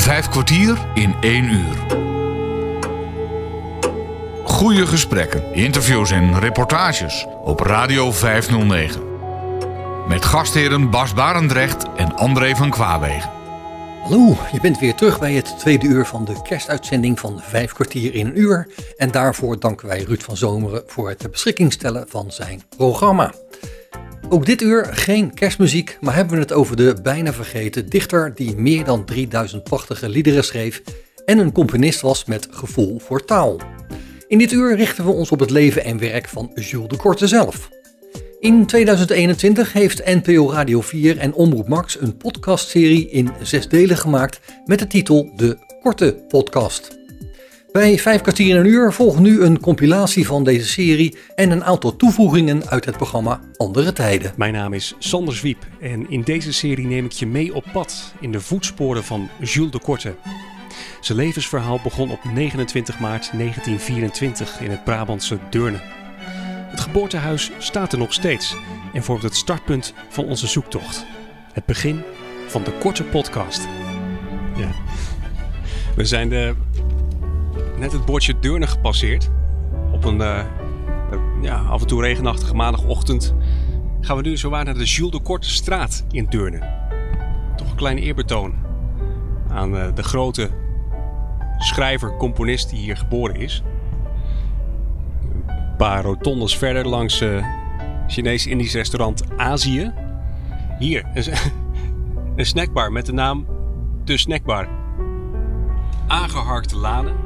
Vijf kwartier in één uur. Goede gesprekken, interviews en reportages op Radio 509. Met gastheren Bas Barendrecht en André van Kwaabegen. Hallo, je bent weer terug bij het tweede uur van de kerstuitzending van Vijf kwartier in een uur. En daarvoor danken wij Ruud van Zomeren voor het beschikking stellen van zijn programma. Ook dit uur geen kerstmuziek, maar hebben we het over de bijna vergeten dichter die meer dan 3000 prachtige liederen schreef en een componist was met gevoel voor taal. In dit uur richten we ons op het leven en werk van Jules de Korte zelf. In 2021 heeft NPO Radio 4 en Omroep Max een podcastserie in zes delen gemaakt met de titel De Korte Podcast. Bij vijf kwartier in een uur volgt nu een compilatie van deze serie en een aantal toevoegingen uit het programma Andere Tijden. Mijn naam is Sander Zwiep en in deze serie neem ik je mee op pad in de voetsporen van Jules de Korte. Zijn levensverhaal begon op 29 maart 1924 in het Brabantse Deurne. Het geboortehuis staat er nog steeds en vormt het startpunt van onze zoektocht. Het begin van de korte podcast. Ja. We zijn de, net het bordje Deurne gepasseerd. Op een uh, ja, af en toe regenachtige maandagochtend gaan we nu zowaar naar de Jules de Korte straat in Deurne. Toch een klein eerbetoon aan uh, de grote schrijver, componist die hier geboren is paar rotondes verder langs uh, Chinees-Indisch restaurant Azië. Hier, een, een snackbar met de naam De Snackbar. Aangeharkte laden.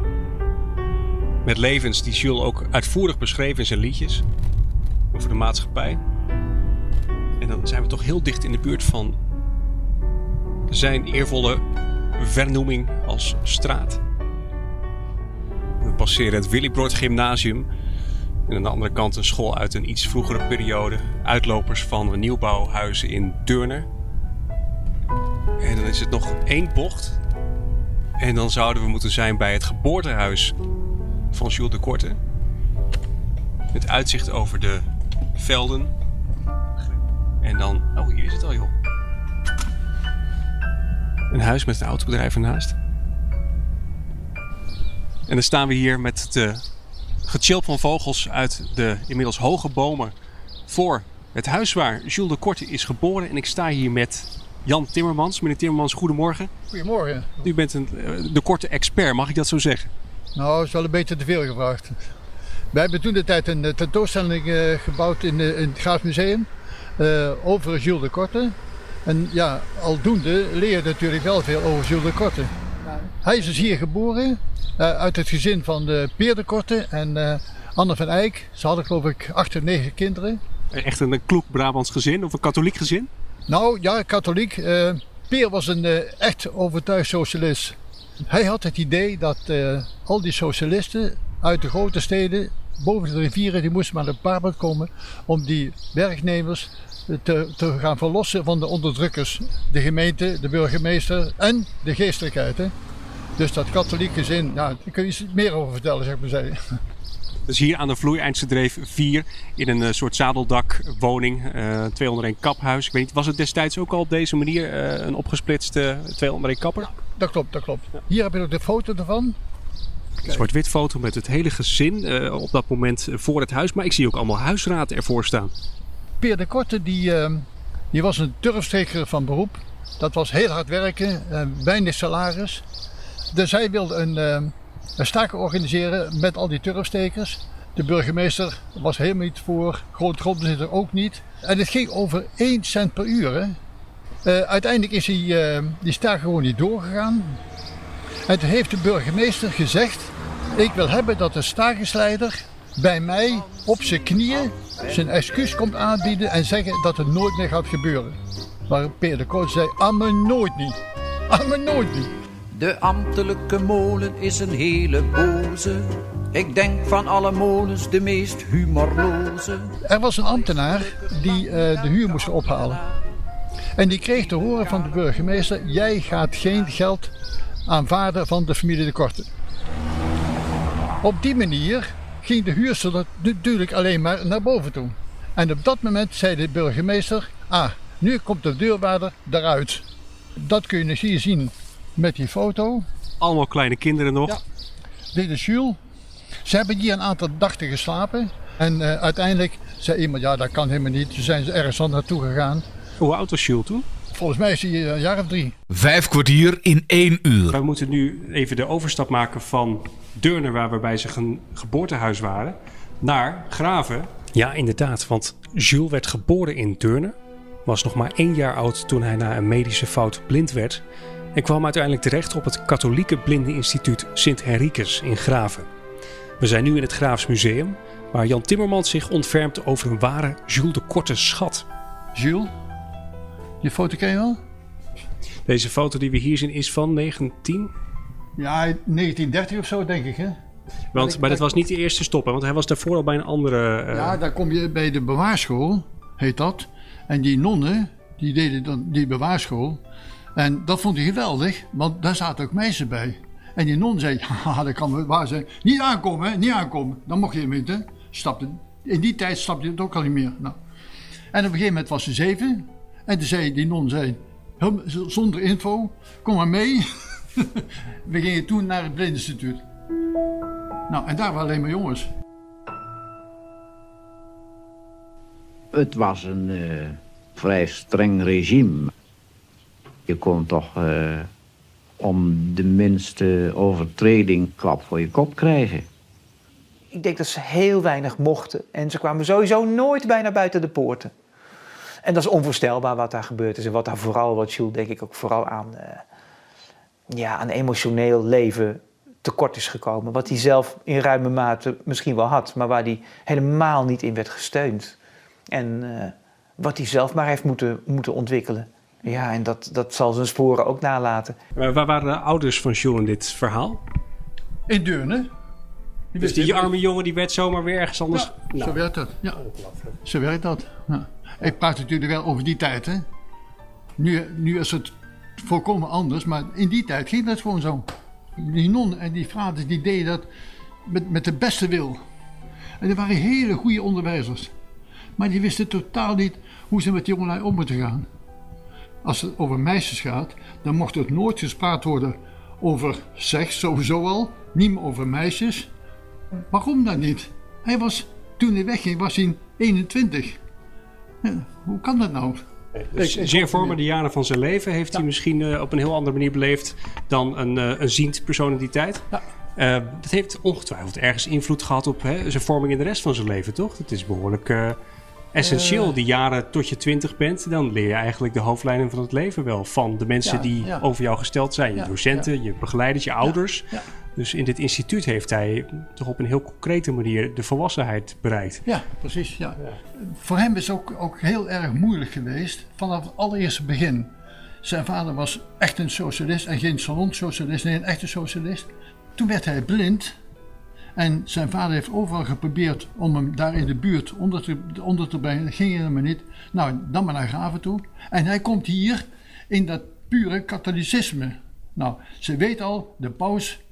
Met levens die Jules ook uitvoerig beschreef in zijn liedjes. Over de maatschappij. En dan zijn we toch heel dicht in de buurt van zijn eervolle vernoeming als straat. We passeren het Willibrord Gymnasium en aan de andere kant een school uit een iets vroegere periode. Uitlopers van nieuwbouwhuizen in Deurne. En dan is het nog één bocht. En dan zouden we moeten zijn bij het geboortehuis van Jules de Korte. Met uitzicht over de velden. En dan... Oh, hier is het al, joh. Een huis met een autobedrijf ernaast. En dan staan we hier met de gechilpt van vogels uit de inmiddels hoge bomen voor het huis waar Jules de Korte is geboren. En ik sta hier met Jan Timmermans. Meneer Timmermans, goedemorgen. Goedemorgen. U bent een, eh, de Korte expert, mag ik dat zo zeggen? Nou, dat is wel een beetje te veel gevraagd. Wij hebben toen de tijd een tentoonstelling uh, gebouwd in, in het Graafmuseum uh, over Jules de Korte. En ja, aldoende leer je natuurlijk wel veel over Jules de Korte. Hij is dus hier geboren, uh, uit het gezin van de Peer de Korte en uh, Anne van Eyck. Ze hadden geloof ik acht of negen kinderen. Echt een kloek Brabants gezin of een katholiek gezin? Nou ja, katholiek. Uh, Peer was een echt overtuigd socialist. Hij had het idee dat al die socialisten uit de grote steden boven de rivieren, die moesten maar naar Brabant komen om die werknemers te, te, gaan verlossen van de onderdrukkers. De gemeente, de burgemeester en de geestelijkheid. Hè. Dus dat katholieke gezin, nou, daar kun je iets meer over vertellen, zeg maar zeggen. Dus hier aan de Vloeieindse Dreef 4 in een uh, soort zadeldakwoning, uh, 201 kaphuis. Ik weet niet, was het destijds ook al op deze manier uh, een opgesplitste 201 kapper? Ja, dat klopt, dat klopt. Ja. Hier heb je ook de foto ervan. Een zwart-wit foto met het hele gezin uh, op dat moment voor het huis. Maar ik zie ook allemaal huisraad ervoor staan. Peer de Korte die, die was een turfsteker van beroep. Dat was heel hard werken, weinig salaris. Dus hij wilde een, staking organiseren met al die turfstekers. De burgemeester was helemaal niet voor, groot grondbezitter ook niet. En het ging over 1 cent per uur. Hè. Uh, uiteindelijk is die, uh, die gewoon niet doorgegaan. En toen heeft de burgemeester gezegd: Ik wil hebben dat de stakingsleider bij mij op zijn knieën zijn excuus komt aanbieden en zeggen dat het nooit meer gaat gebeuren. Maar Peter de Koot zei: Amme nooit niet. Amme nooit niet. De ambtelijke molen is een hele boze. Ik denk van alle molens de meest humorloze. Er was een ambtenaar die uh, de huur moest ophalen. En die kreeg te horen van de burgemeester: jij gaat geen geld aanvaarden van de familie de Korte. Op die manier ging de huurster natuurlijk alleen maar naar boven toe. En op dat moment zei de burgemeester: Ah, nu komt de deurwaarder eruit. Dat kun je hier zien met die foto. Allemaal kleine kinderen nog. Ja. Dit is Jules. Ze hebben hier een aantal dagen geslapen. En uh, uiteindelijk zei iemand, ja dat kan helemaal niet. Ze zijn ergens anders naartoe gegaan. Hoe oud was Jules toen? Volgens mij is hij een jaar of drie. Vijf kwartier in één uur. We moeten nu even de overstap maken van Deurne, waar we bij zijn geboortehuis waren, naar Graven. Ja, inderdaad, want Jules werd geboren in Deurne, was nog maar één jaar oud toen hij na een medische fout blind werd en kwam uiteindelijk terecht op het katholieke blindeninstituut Sint Henricus in Graven. We zijn nu in het Graafs Museum, waar Jan Timmermans zich ontfermt over een ware Jules de Korte schat. Jules, je foto ken je wel? Deze foto die we hier zien is van 19... Ja, 1930 of zo denk ik hè. Want, maar dat was niet de eerste stop, hè? want hij was daarvoor al bij een andere... Uh... Ja, daar kom je bij de bewaarschool, heet dat. En die nonnen, die deden dan die bewaarschool. En dat vond hij geweldig, want daar zaten ook meisjes bij. En die non zei, haha, dat kan waar zijn. Niet aankomen, niet aankomen. Dan mocht je niet, hè. Stapte, in die tijd stapte je het ook al niet meer. Nou. En op een gegeven moment was ze zeven. En toen zei die non, zei, zonder info, kom maar mee. We gingen toen naar het blindinstituut. Nou, en daar waren alleen maar jongens. Het was een uh, vrij streng regime. Je kon toch uh, om de minste overtreding klap voor je kop krijgen. Ik denk dat ze heel weinig mochten. En ze kwamen sowieso nooit bijna buiten de poorten. En dat is onvoorstelbaar wat daar gebeurd is. En wat daar vooral, wat Jules denk ik ook vooral aan, uh, ja, aan emotioneel leven tekort is gekomen. Wat hij zelf in ruime mate misschien wel had, maar waar hij helemaal niet in werd gesteund. En uh, wat hij zelf maar heeft moeten, moeten ontwikkelen. Ja, en dat, dat zal zijn sporen ook nalaten. Maar waar waren de ouders van Jules in dit verhaal? In Deurne. Dus die arme jongen die werd zomaar weer ergens anders... Ja, nou. zo werkt dat. Ja, zo werkt dat. Ja. Ik praat natuurlijk wel over die tijd, hè. Nu, nu is het volkomen anders, maar in die tijd ging dat gewoon zo. Die non en die vaders die deden dat met, met de beste wil. En die waren hele goede onderwijzers. Maar die wisten totaal niet hoe ze met die jongelui om moeten gaan. Als het over meisjes gaat, dan mocht het nooit gespraat worden over seks, sowieso al. Niet meer over meisjes. Waarom dan niet? Hij was, toen hij wegging, was hij 21. Ja, hoe kan dat nou? Dus zeer vormende jaren van zijn leven heeft hij misschien uh, op een heel andere manier beleefd dan een, uh, een ziend persoon in die tijd. Ja. Uh, dat heeft ongetwijfeld ergens invloed gehad op hè, zijn vorming in de rest van zijn leven, toch? Het is behoorlijk essentieel, die jaren tot je twintig bent. Dan leer je eigenlijk de hoofdlijnen van het leven wel van de mensen ja, die ja. over jou gesteld zijn. Je docenten, je begeleiders, je ouders. Dus in dit instituut heeft hij toch op een heel concrete manier de volwassenheid bereikt. Ja, precies. Ja. Voor hem is het ook, ook heel erg moeilijk geweest vanaf het allereerste begin. Zijn vader was echt een socialist en geen salonsocialist, nee, een echte socialist. Toen werd hij blind en zijn vader heeft overal geprobeerd om hem daar in de buurt onder te, onder te brengen. Dat ging helemaal niet. Nou, dan maar naar Graven toe. En hij komt hier in dat pure katholicisme. Nou, ze weet al, de paus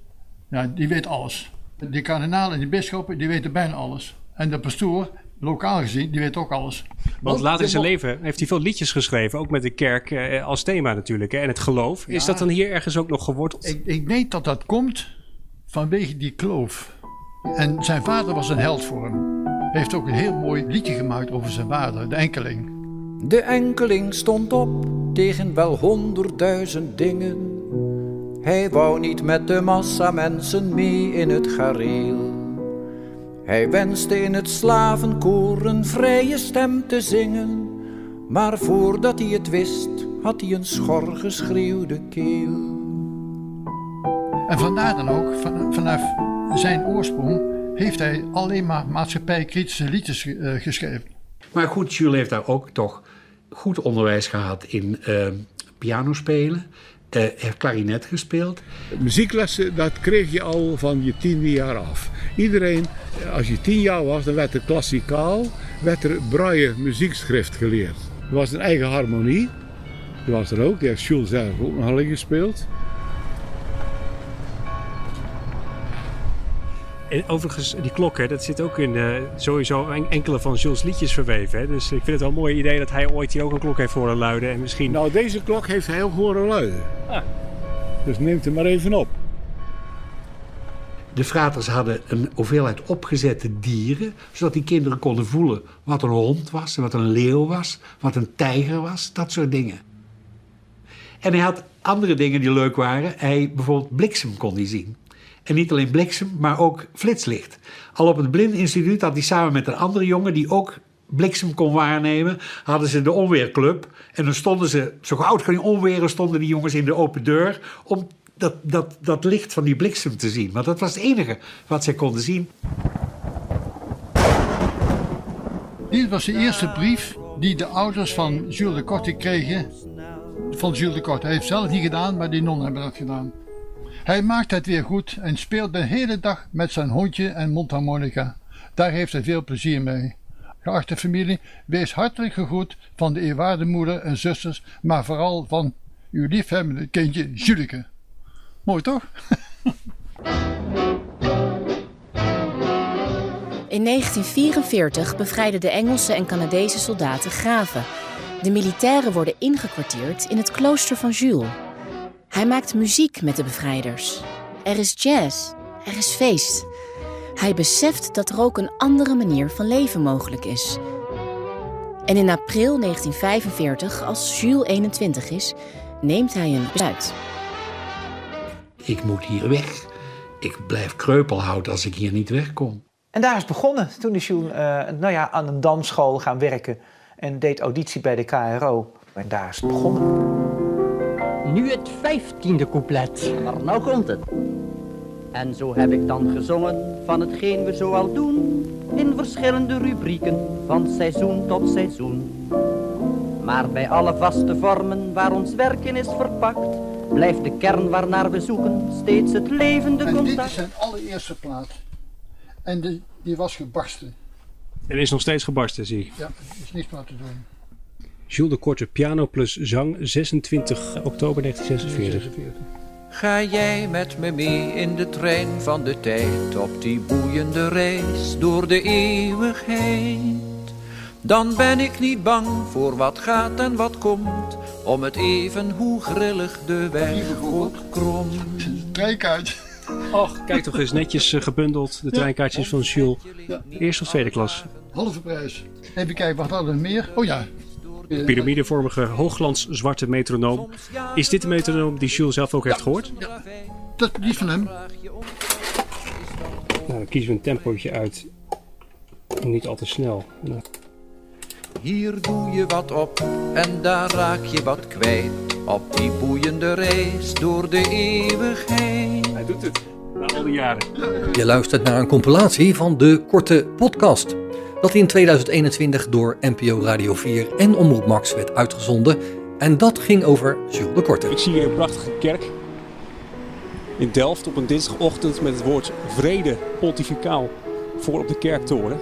ja, die weet alles. De kardinaal en de bisschoppen, die weten bijna alles. En de pastoor, lokaal gezien, die weet ook alles. Want later in zijn leven heeft hij veel liedjes geschreven, ook met de kerk eh, als thema natuurlijk, hè, en het geloof. Ja, Is dat dan hier ergens ook nog geworteld? Ik, ik weet dat dat komt vanwege die kloof. En zijn vader was een held voor hem. Hij heeft ook een heel mooi liedje gemaakt over zijn vader, de enkeling. De enkeling stond op tegen wel honderdduizend dingen hij wou niet met de massa mensen mee in het gareel. Hij wenste in het slavenkoor een vrije stem te zingen, maar voordat hij het wist, had hij een schor geschreeuwde keel. En vandaar dan ook, van, vanaf zijn oorsprong, heeft hij alleen maar maatschappijkritische liedjes uh, geschreven. Maar goed, Jules heeft daar ook toch goed onderwijs gehad in uh, pianospelen uh, heeft klarinet gespeeld. Muzieklessen, dat kreeg je al van je tiende jaar af. Iedereen, als je tien jaar was, dan werd er klassikaal, werd er braille muziekschrift geleerd. Er was een eigen harmonie, die was er ook, die heeft Jules zelf ook nog al gespeeld. En overigens, die klok, hè, dat zit ook in uh, sowieso enkele van Jules' liedjes verweven. Hè? Dus ik vind het wel een mooi idee dat hij ooit hier ook een klok heeft horen luiden. En misschien... Nou, deze klok heeft hij ook horen luiden. Ah. Dus neemt er maar even op. De fraters hadden een hoeveelheid opgezette dieren, zodat die kinderen konden voelen wat een hond was, wat een leeuw was, wat een tijger was, dat soort dingen. En hij had andere dingen die leuk waren. Hij bijvoorbeeld bliksem kon hij zien. Niet alleen bliksem, maar ook flitslicht. Al op het Blindeninstituut had hij samen met een andere jongen die ook bliksem kon waarnemen, hadden ze de onweerclub. En dan stonden ze, zo gauw het onweren, stonden die jongens in de open deur om dat, dat, dat licht van die bliksem te zien. Want dat was het enige wat zij konden zien. Dit was de eerste brief die de ouders van Jules de Korte kregen. Van Jules de Korte. Hij heeft zelf niet gedaan, maar die nonnen hebben dat gedaan. Hij maakt het weer goed en speelt de hele dag met zijn hondje en mondharmonica. Daar heeft hij veel plezier mee. Geachte familie, wees hartelijk gegroet van de eerwaarde moeder en zusters, maar vooral van uw liefhebbende kindje Julike. Mooi toch? In 1944 bevrijden de Engelse en Canadese soldaten graven. De militairen worden ingekwartierd in het klooster van Jules. Hij maakt muziek met de bevrijders. Er is jazz, er is feest. Hij beseft dat er ook een andere manier van leven mogelijk is. En in april 1945, als Jules 21 is, neemt hij een besluit. Ik moet hier weg. Ik blijf kreupelhout als ik hier niet wegkom. En daar is het begonnen. Toen is Jules eh, nou ja, aan een dansschool gaan werken en deed auditie bij de KRO. En daar is het begonnen. Nu het vijftiende couplet. Maar nou komt het. En zo heb ik dan gezongen van hetgeen we zoal doen. In verschillende rubrieken, van seizoen tot seizoen. Maar bij alle vaste vormen waar ons werk in is verpakt, blijft de kern waarnaar we zoeken steeds het levende En dit is zijn allereerste plaat. En die, die was gebarsten. Er is nog steeds gebarsten, zie ik. Ja, er is niks meer te doen. Jules de Korte, piano plus zang, 26 oktober 1946. Ga jij met me mee in de trein van de tijd op die boeiende reis door de eeuwigheid? Dan ben ik niet bang voor wat gaat en wat komt, om het even hoe grillig de weg ook krom. Trekkaart. Och, kijk toch eens netjes eh, gebundeld, de treinkaartjes van Jules. Ja. Eerste of tweede klas. Halve prijs. Even kijken, wat hadden we meer? Oh ja. Eh, Pyramidevormige hoogglans zwarte metronoom. Is dit de metronoom die Jules zelf ook heeft gehoord? Dat die van hem. Nou, dan kiezen we een tempootje uit. Niet al te snel. Nou, Hier doe je wat op en daar raak je wat kwijt. Op die boeiende reis door de eeuwigheid. Hij doet het. Na al die jaren. Je luistert naar een compilatie van de korte podcast. Dat in 2021 door NPO Radio 4 en Omroep Max werd uitgezonden. En dat ging over Jules de Korte. Ik zie hier een prachtige kerk. In Delft op een dinsdagochtend met het woord vrede pontificaal voor op de kerktoren.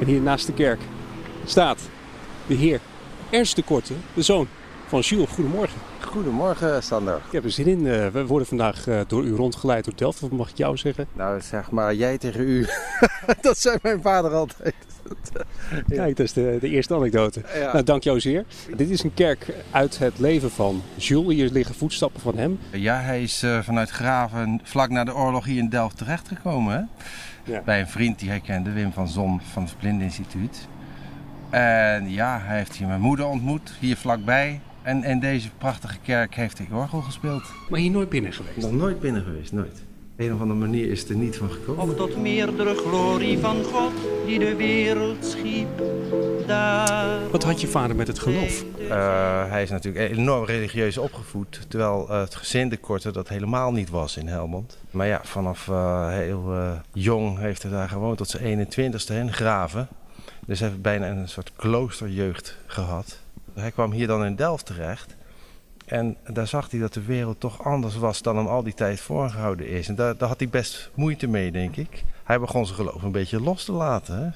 En hier naast de kerk staat de heer Ernst de Korte, de zoon van Jules. Goedemorgen. Goedemorgen, Sander. Ik heb er zin in. Eh, We worden vandaag eh, door u rondgeleid door Delft. Wat mag ik jou zeggen? Nou, zeg maar jij tegen u. dat zei mijn vader altijd. Kijk, dat is de, de eerste anekdote. Ja. Nou, dank jou zeer. Dit is een kerk uit het leven van Jules. Hier liggen voetstappen van hem. Ja, hij is eh, vanuit Graven vlak na de oorlog hier in Delft terechtgekomen. Hè? Ja. Bij een vriend die hij kende, Wim van Zon van het Blindeninstituut. En ja, hij heeft hier mijn moeder ontmoet, hier vlakbij. En in deze prachtige kerk heeft hij orgel gespeeld. Maar hier nooit binnen geweest. Nog nooit binnen geweest, nooit. Op een of andere manier is het er niet van gekomen. Of tot meerdere glorie van God die de wereld schiep. Daar Wat had je vader met het geloof? Eh, hij is natuurlijk enorm religieus opgevoed, terwijl eh, het gezin de korte dat helemaal niet was in Helmond. Maar ja, vanaf eh, heel eh, jong heeft hij daar gewoond tot zijn 21ste in Graven. Dus hij heeft bijna een soort kloosterjeugd gehad. Hij kwam hier dan in Delft terecht. En daar zag hij dat de wereld toch anders was dan hem al die tijd voorgehouden is. En daar, daar had hij best moeite mee, denk ik. Hij begon zijn geloof een beetje los te laten. Hè?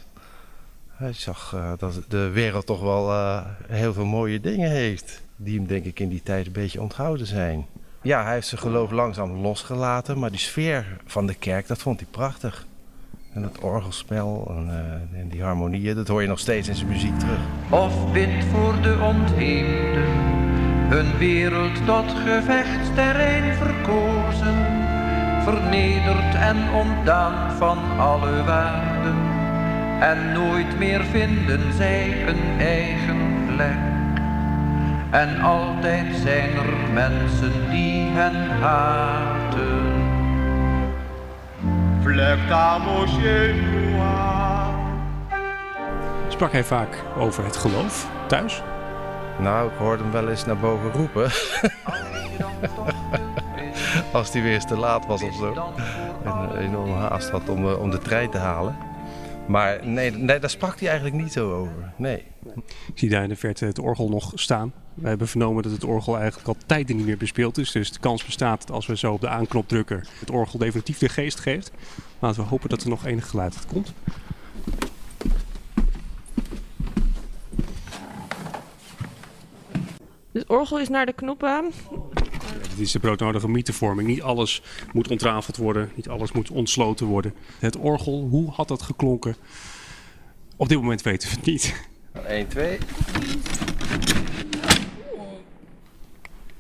Hij zag eh, dat de wereld toch wel eh, heel veel mooie dingen heeft. Die hem denk ik in die tijd een beetje onthouden zijn. Ja, hij heeft zijn geloof langzaam losgelaten. Maar die sfeer van de kerk, dat vond hij prachtig. En dat orgelspel en, en die harmonieën, dat hoor je nog steeds in zijn muziek terug. Of bid voor de ontheemden, hun wereld tot gevechtsterrein verkozen, vernederd en ontdaan van alle waarden. En nooit meer vinden zij een eigen plek. En altijd zijn er mensen die hen haten. Flectamos Sprak hij vaak over het geloof thuis? Nou, ik hoorde hem wel eens naar boven roepen. Als hij weer eens te laat was of zo. En een enorme haast had om, eh, om de trein te halen. Maar nee, nee, daar sprak hij eigenlijk niet zo over. Nee. Ik zie daar in de verte het orgel nog staan. We hebben vernomen dat het orgel eigenlijk al tijden niet meer bespeeld is. Dus de kans bestaat dat als we zo op de aanknop drukken, het orgel definitief de geest geeft. Laten we hopen dat er nog enig geluid komt. Het orgel is naar de knop aan. Het is de broodnodige mietenvorming. Niet alles moet ontrafeld worden. Niet alles moet ontsloten worden. Het orgel, hoe had dat geklonken? Op dit moment weten we het niet. 1, 2.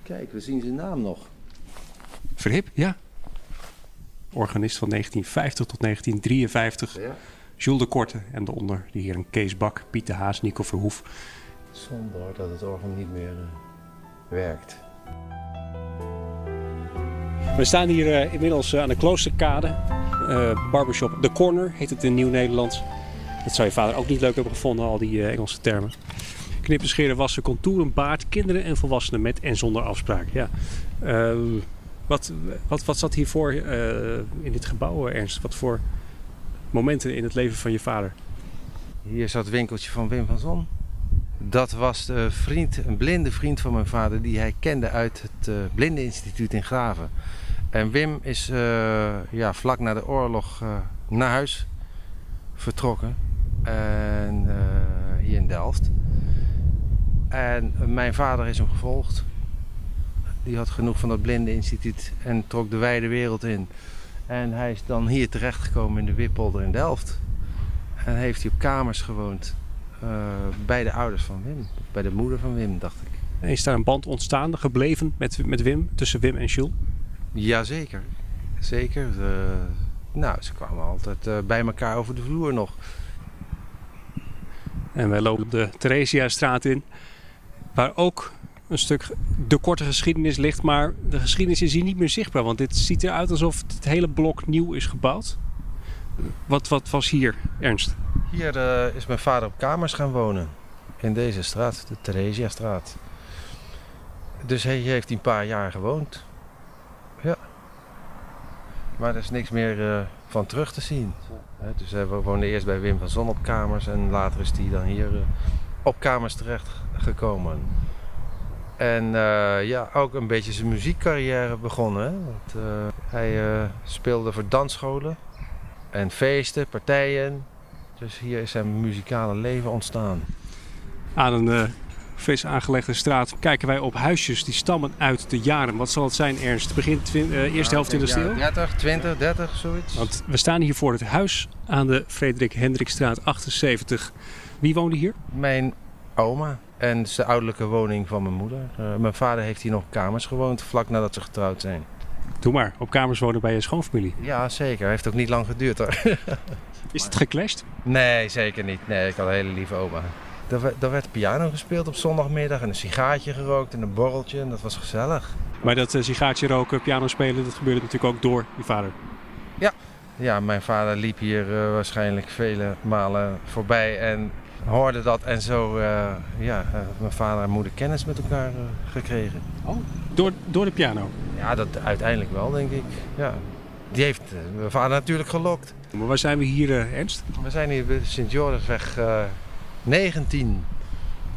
Kijk, we zien zijn naam nog. Verhip, ja. Organist van 1950 tot 1953. Ja. Jules de Korte en daaronder de heren Kees Bak, Piet de Haas, Nico Verhoef. Zonder dat het orgel niet meer uh, werkt. We staan hier uh, inmiddels uh, aan de Kloosterkade. barbershop The Corner heet het in Nieuw-Nederlands. Dat zou je vader ook niet leuk hebben gevonden, al die Engelse termen. Knippen, scheren, wassen, contouren, baard, kinderen en volwassenen met en zonder afspraak. Ja. Ehm, wat, wat, wat zat hiervoor in dit gebouw, Ernst? Wat voor momenten in het leven van je vader? Hier zat het winkeltje van Wim van Zon. Dat was de vriend, een blinde vriend van mijn vader die hij kende uit het uh, Blindeninstituut in Graven. En Wim is ja, vlak na de oorlog naar huis vertrokken. En, hier in Delft. En mijn vader is hem gevolgd. Die had genoeg van dat Blindeninstituut en trok de wijde wereld in. En hij is dan hier terechtgekomen in de Wippolder in Delft. En heeft hij op kamers gewoond uh, bij de ouders van Wim. Bij de moeder van Wim, dacht ik. En is daar een band ontstaan, gebleven met, met Wim, tussen Wim en Jules? Jazeker, zeker. Uh, nou, ze kwamen altijd uh, bij elkaar over de vloer nog. En wij lopen de Theresiastraat in, waar ook een stuk de korte geschiedenis ligt. Maar de geschiedenis is hier niet meer zichtbaar, want dit ziet eruit alsof het hele blok nieuw is gebouwd. Wat, wat was hier, Ernst? Hier uh, is mijn vader op kamers gaan wonen. In deze straat, de Theresiastraat. Dus hij heeft hij een paar jaar gewoond. Ja. Maar er is niks meer uh, van terug te zien. Dus hij woonde eerst bij Wim van Zon op kamers en later is hij dan hier uh, op kamers terecht gekomen. En uh, ja, ook een beetje zijn muziekcarrière begonnen. Want, hij speelde voor dansscholen en feesten, partijen. Dus hier is zijn muzikale leven ontstaan. Aan een fris aangelegde straat kijken wij op huisjes die stammen uit de jaren. Wat zal het zijn, Ernst? Begin uh, eerste helft in de eeuw? 30, 20, 30, zoiets. Want we staan hier voor het huis aan de Frederik Hendrikstraat 78. Wie woonde hier? Mijn oma. En het is de ouderlijke woning van mijn moeder. Uh, mijn vader heeft hier nog kamers gewoond, vlak nadat ze getrouwd zijn. Doe maar, op kamers wonen bij je schoonfamilie. Ja, zeker. Heeft ook niet lang geduurd hoor. Is het geclashed? Nee, zeker niet. Nee, ik had een hele lieve oma. Er, werd piano gespeeld op zondagmiddag en een sigaartje gerookt en een borreltje en dat was gezellig. Maar dat uh, sigaartje roken, piano spelen, dat gebeurde natuurlijk ook door je vader? Ja, ja mijn vader liep hier uh, waarschijnlijk vele malen voorbij en hoorde dat en zo, uh, ja, mijn vader en moeder kennis met elkaar gekregen. Oh, door, door de piano? Ja, dat uiteindelijk wel, denk ik. Ja. Die heeft mijn vader natuurlijk gelokt. Maar waar zijn we hier, Ernst? We zijn hier bij Sint-Jorisweg 19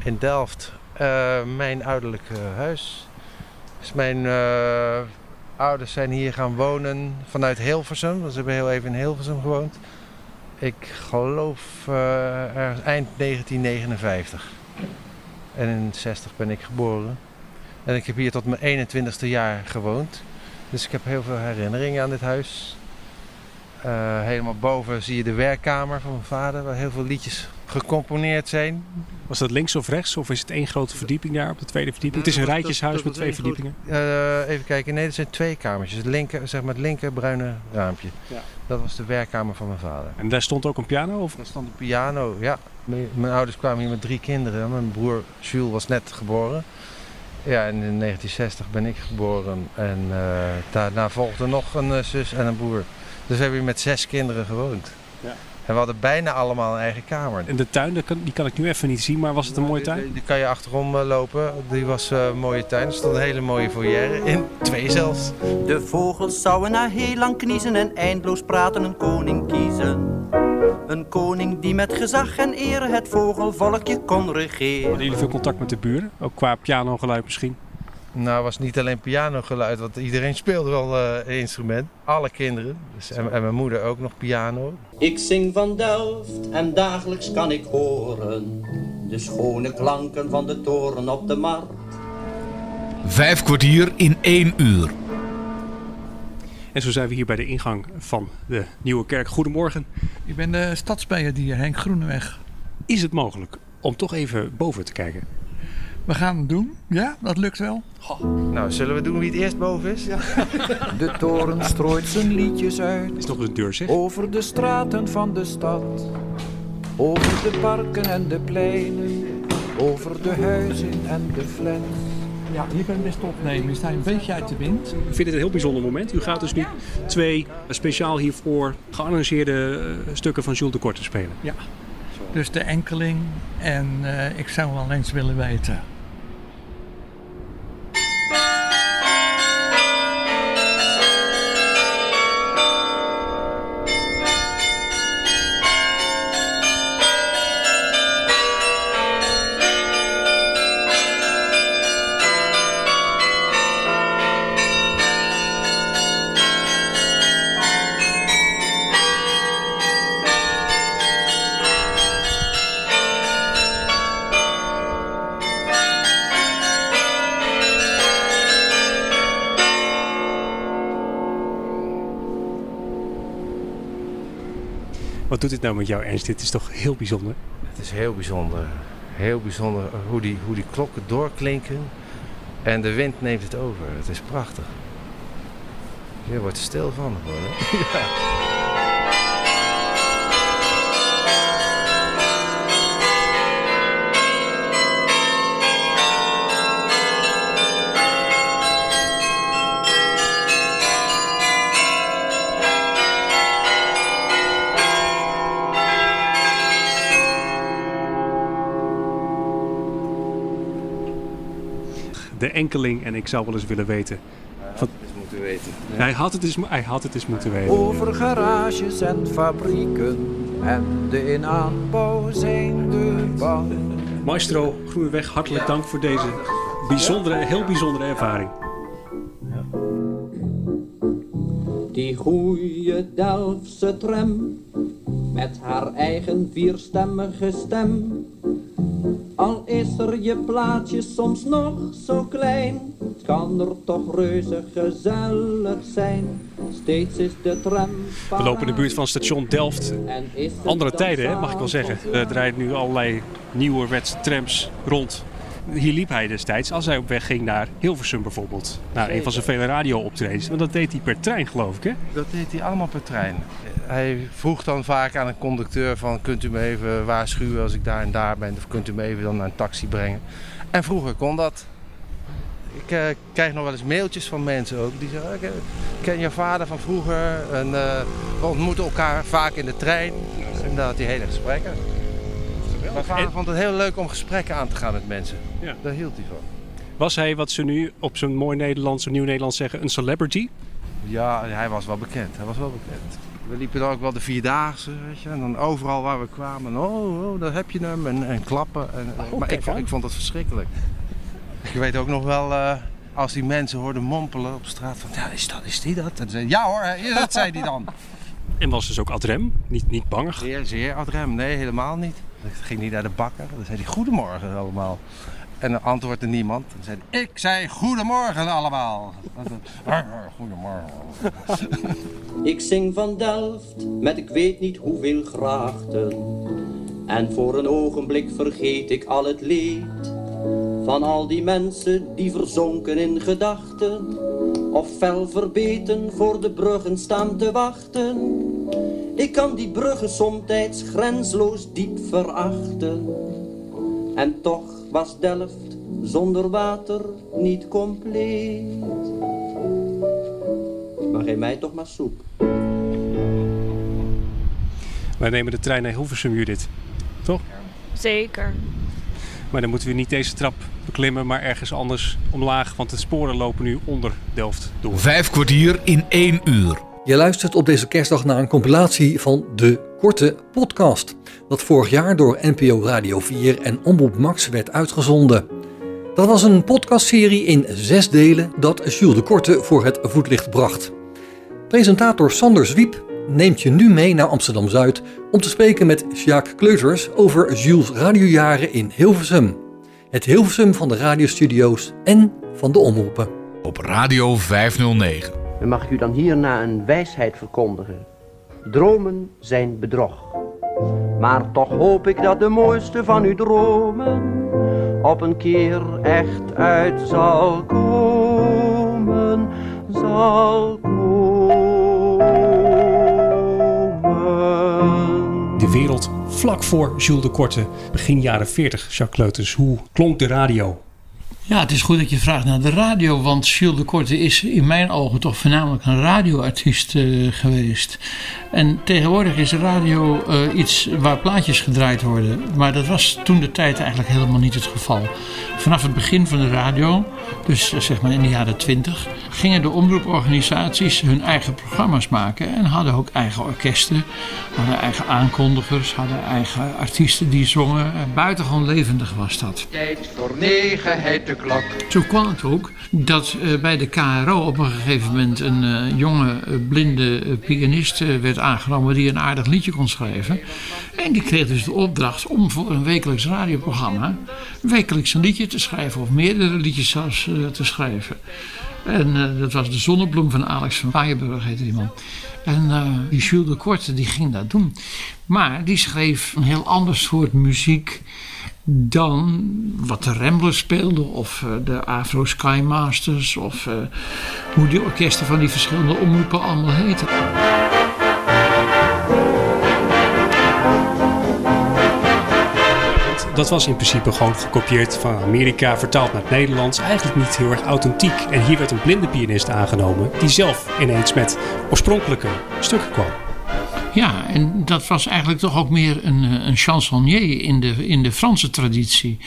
in Delft. Uh, mijn ouderlijk huis. Dus mijn ouders zijn hier gaan wonen vanuit Hilversum. Dus ze hebben heel even in Hilversum gewoond. Ik geloof eind 1959. En in 60 ben ik geboren. En ik heb hier tot mijn 21ste jaar gewoond. Dus ik heb heel veel herinneringen aan dit huis. Helemaal boven zie je de werkkamer van mijn vader, waar heel veel liedjes gecomponeerd zijn. Was dat links of rechts? Of is het één grote verdieping daar op de tweede verdieping? Het is een Dat- rijtjeshuis dat met twee verdiepingen. eh, even kijken, nee, er zijn twee kamertjes. Het linker, zeg maar het linker bruine raampje. Ja. Dat was de werkkamer van mijn vader. En daar stond ook een piano? Of? Daar stond een piano, ja. Mijn, ouders kwamen hier met drie kinderen. Mijn broer Jules was net geboren. Ja, en in 1960 ben ik geboren. En eh, daarna volgde nog een eh, zus en een broer. Dus we hebben hier met zes kinderen gewoond. Ja. En we hadden bijna allemaal een eigen kamer. En de tuin, kan- die kan ik nu even niet zien, maar was het een mooie tuin? Die, die kan je achterom eh, lopen. Die was eh, een mooie tuin. Er stond een hele mooie foyer in. Twee zelfs. De vogels zouden na heel lang kniezen en eindeloos praten een koning kiezen. Een koning die met gezag en eer het vogelvolkje kon regeren. Hadden jullie veel contact met de buren? Ook qua pianogeluid misschien? Nou, was niet alleen pianogeluid, want iedereen speelde wel eh, een instrument. Alle kinderen. Dus, en, en mijn moeder ook nog piano. Ik zing van Delft en dagelijks kan ik horen de schone klanken van de toren op de markt. Vijf kwartier in één uur. En zo zijn we hier bij de ingang van de Nieuwe Kerk. Goedemorgen. Ik ben de stadsbijendier Henk Groeneweg. Is het mogelijk om toch even boven te kijken? We gaan het doen. Ja, dat lukt wel. Nou, zullen we doen wie het eerst boven is? De toren strooit zijn liedjes uit. Is nog eens een deur zeg. Over de straten van de stad. Over de parken en de pleinen. Over de huizen en de flats. Ja, je bent best opnemen. Je staat een beetje uit de wind. Ik vind het een heel bijzonder moment. U gaat dus nu twee speciaal hiervoor gearrangeerde eh, stukken van Jules de Korte spelen. Ja. Dus de enkeling. En eh, ik zou wel eens willen weten. Wat doet dit nou met jou Ernst? Dit is toch heel bijzonder? Het is heel bijzonder. Heel bijzonder hoe die, hoe die klokken doorklinken. En de wind neemt het over. Het is prachtig. Je wordt stil van gewoon. Hè? Ja. Enkeling en ik zou wel eens willen weten. Moeten weten. Hij, had het eens, hij had het eens moeten weten. Over garages en fabrieken en de in aanbouw zijnde bouw. Maestro Groeneweg, hartelijk dank voor deze bijzondere, heel bijzondere ervaring. Die goeie Delftse tram, met haar eigen vierstemmige stem. Al is er je plaatje soms nog zo klein, het kan er toch reuze gezellig zijn. Steeds is de tram We lopen in de buurt van station Delft. Andere tijden, hè, mag ik wel zeggen. Er rijden nu allerlei nieuwerwetse trams rond. Hier liep hij destijds als hij op weg ging naar Hilversum bijvoorbeeld. Naar een van zijn vele radio-optredens. Want dat deed hij per trein, geloof ik, hè? Dat deed hij allemaal per trein. Hij vroeg dan vaak aan een conducteur van... kunt u me even waarschuwen als ik daar en daar ben... of kunt u me even dan naar een taxi brengen. En vroeger kon dat. Ik eh, krijg nog wel eens mailtjes van mensen ook. Die zeggen, ik eh, ken je vader van vroeger. En, eh, we ontmoeten elkaar vaak in de trein. En dan had hij hele gesprekken. Mijn vader vond het heel leuk om gesprekken aan te gaan met mensen. Ja. Daar hield hij van. Was hij, wat ze nu op zijn mooi Nederlands, een nieuw Nederlands zeggen, een celebrity? Ja, hij was wel bekend. Hij was wel bekend. We liepen dan ook wel de Vierdaagse, weet je. En dan overal waar we kwamen, oh, oh daar heb je hem. En, en klappen. En, Oh, maar kijk ik, ik vond het verschrikkelijk. Je weet ook nog wel, eh, als die mensen hoorden mompelen op straat van, ja, is, dat, is die dat? En dan zei hij, ja hoor, is dat, zei hij dan. En was dus ook adrem, niet, niet bangig. Zeer, zeer adrem. Nee, helemaal niet. Dan ging hij naar de bakker. Dan zei hij, goedemorgen allemaal. En dan antwoordde niemand. Dan zei hij, ik zei goedemorgen allemaal. Goedemorgen. Ik zing van Delft met ik weet niet hoeveel grachten. En voor een ogenblik vergeet ik al het leed van al die mensen die verzonken in gedachten of fel verbeten voor de bruggen staan te wachten. Ik kan die bruggen somtijds grensloos diep verachten. En toch was Delft zonder water niet compleet. Maar geef mij toch maar soep. Wij nemen de trein naar Hilversum, Judith. Toch? Zeker. Maar dan moeten we niet deze trap beklimmen, maar ergens anders omlaag. Want de sporen lopen nu onder Delft door. Vijf kwartier in één uur. Je luistert op deze kerstdag naar een compilatie van De Korte Podcast. Dat vorig jaar door NPO Radio 4 en Omroep Max werd uitgezonden. Dat was een podcastserie in zes delen dat Jules de Korte voor het voetlicht bracht. Presentator Sander Zwiep neemt je nu mee naar Amsterdam Zuid om te spreken met Sjaak Kleuters over Jules' radiojaren in Hilversum. Het Hilversum van de radiostudio's en van de omroepen. Op Radio 509. En mag ik u dan hierna een wijsheid verkondigen? Dromen zijn bedrog. Maar toch hoop ik dat de mooiste van uw dromen op een keer echt uit zal komen, zal komen. De wereld vlak voor Jules de Korte, begin jaren 40, Jacques Kleuters. Hoe klonk de radio? Ja, het is goed dat je vraagt naar de radio, want Jules de Korte is in mijn ogen toch voornamelijk een radioartiest uh, geweest. En tegenwoordig is radio uh, iets waar plaatjes gedraaid worden, maar dat was toen de tijd eigenlijk helemaal niet het geval. Vanaf het begin van de radio, dus uh, zeg maar in de jaren twintig, gingen de omroeporganisaties hun eigen programma's maken en hadden ook eigen orkesten, hadden eigen aankondigers, hadden eigen artiesten die zongen. Buitengewoon levendig was dat. Tijd voor negenheid de klok. Zo kwam het ook dat uh, bij de KRO op een gegeven moment een jonge blinde pianist werd aangenomen die een aardig liedje kon schrijven. En die kreeg dus de opdracht om voor een wekelijks radioprogramma wekelijks een liedje te schrijven of meerdere liedjes zelfs te schrijven. En dat was de Zonnebloem van Alex van Waaienburg heette die man. En die Jules de Korte die ging dat doen. Maar die schreef een heel ander soort muziek dan wat de Ramblers speelden of de Afro Sky Masters of hoe die orkesten van die verschillende omroepen allemaal heten. Dat was in principe gewoon gekopieerd van Amerika, vertaald naar het Nederlands. Eigenlijk niet heel erg authentiek. En hier werd een blinde pianist aangenomen die zelf ineens met oorspronkelijke stukken kwam. Ja, en dat was eigenlijk toch ook meer een, een chansonnier in de, in de Franse traditie.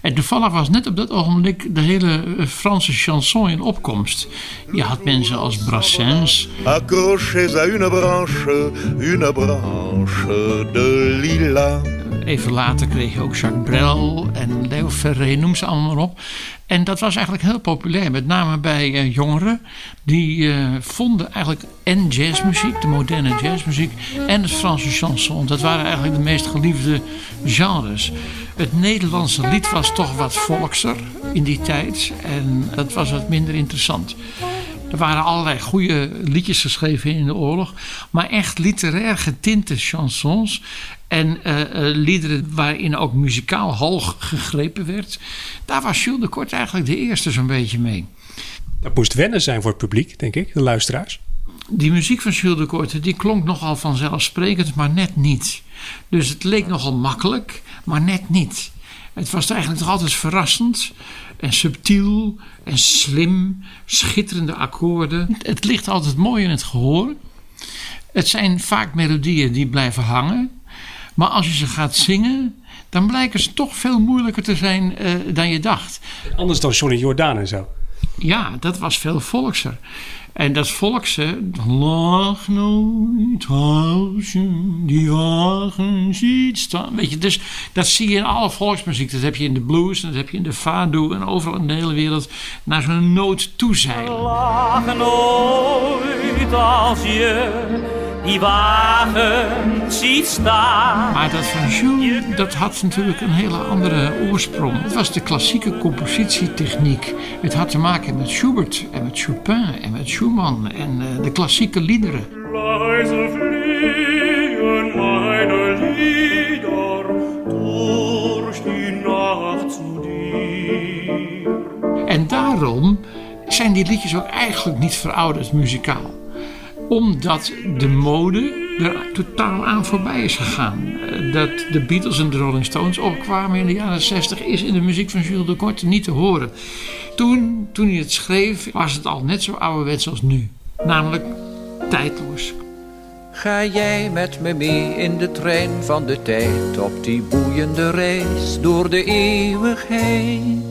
En toevallig was net op dat ogenblik de hele Franse chanson in opkomst. Je had mensen als Brassens. Accrochez à une branche, une branche de lilas. Even later kreeg je ook Jacques Brel en Leo Ferré, noem ze allemaal maar op. En dat was eigenlijk heel populair, met name bij uh, jongeren. Die uh, vonden eigenlijk en jazzmuziek, de moderne jazzmuziek, en het Franse chanson. Dat waren eigenlijk de meest geliefde genres. Het Nederlandse lied was toch wat volkser in die tijd. En dat was wat minder interessant. Er waren allerlei goede liedjes geschreven in de oorlog. Maar echt literair getinte chansons. En uh, liederen waarin ook muzikaal hoog gegrepen werd. Daar was Jules de Kort eigenlijk de eerste zo'n beetje mee. Dat moest wennen zijn voor het publiek, denk ik, de luisteraars. Die muziek van Jules de Korte die klonk nogal vanzelfsprekend, maar net niet. Dus het leek nogal makkelijk, maar net niet. Het was eigenlijk toch altijd verrassend en subtiel en slim, schitterende akkoorden. Het ligt altijd mooi in het gehoor. Het zijn vaak melodieën die blijven hangen. Maar als je ze gaat zingen, dan blijken ze toch veel moeilijker te zijn uh, dan je dacht. Anders dan Johnny Jordaan en zo. Ja, dat was veel volkser. En dat volkse, lach nooit als je die wagen ziet staan. Weet je, dus dat zie je in alle volksmuziek. Dat heb je in de blues, dat heb je in de fado en overal in de hele wereld. Naar zo'n noot toezeilen. Lach nooit als je die wagen ziet staan. Maar dat van Jules, dat had natuurlijk een hele andere oorsprong. Het was de klassieke compositietechniek. Het had te maken met Schubert en met Chopin en met Schumann en eh, de klassieke liederen. Leise vliegen meine Lieder durch die Nacht zu dir. En daarom zijn die liedjes ook eigenlijk niet verouderd muzikaal omdat de mode er totaal aan voorbij is gegaan. Eh, Dat de Beatles en de Rolling Stones opkwamen in de jaren 60 is in de muziek van Jules de Korte niet te horen. Toen, toen hij het schreef was het al net zo ouderwets als nu. Namelijk tijdloos. Ga jij met me mee in de trein van de tijd op die boeiende reis door de eeuwigheid?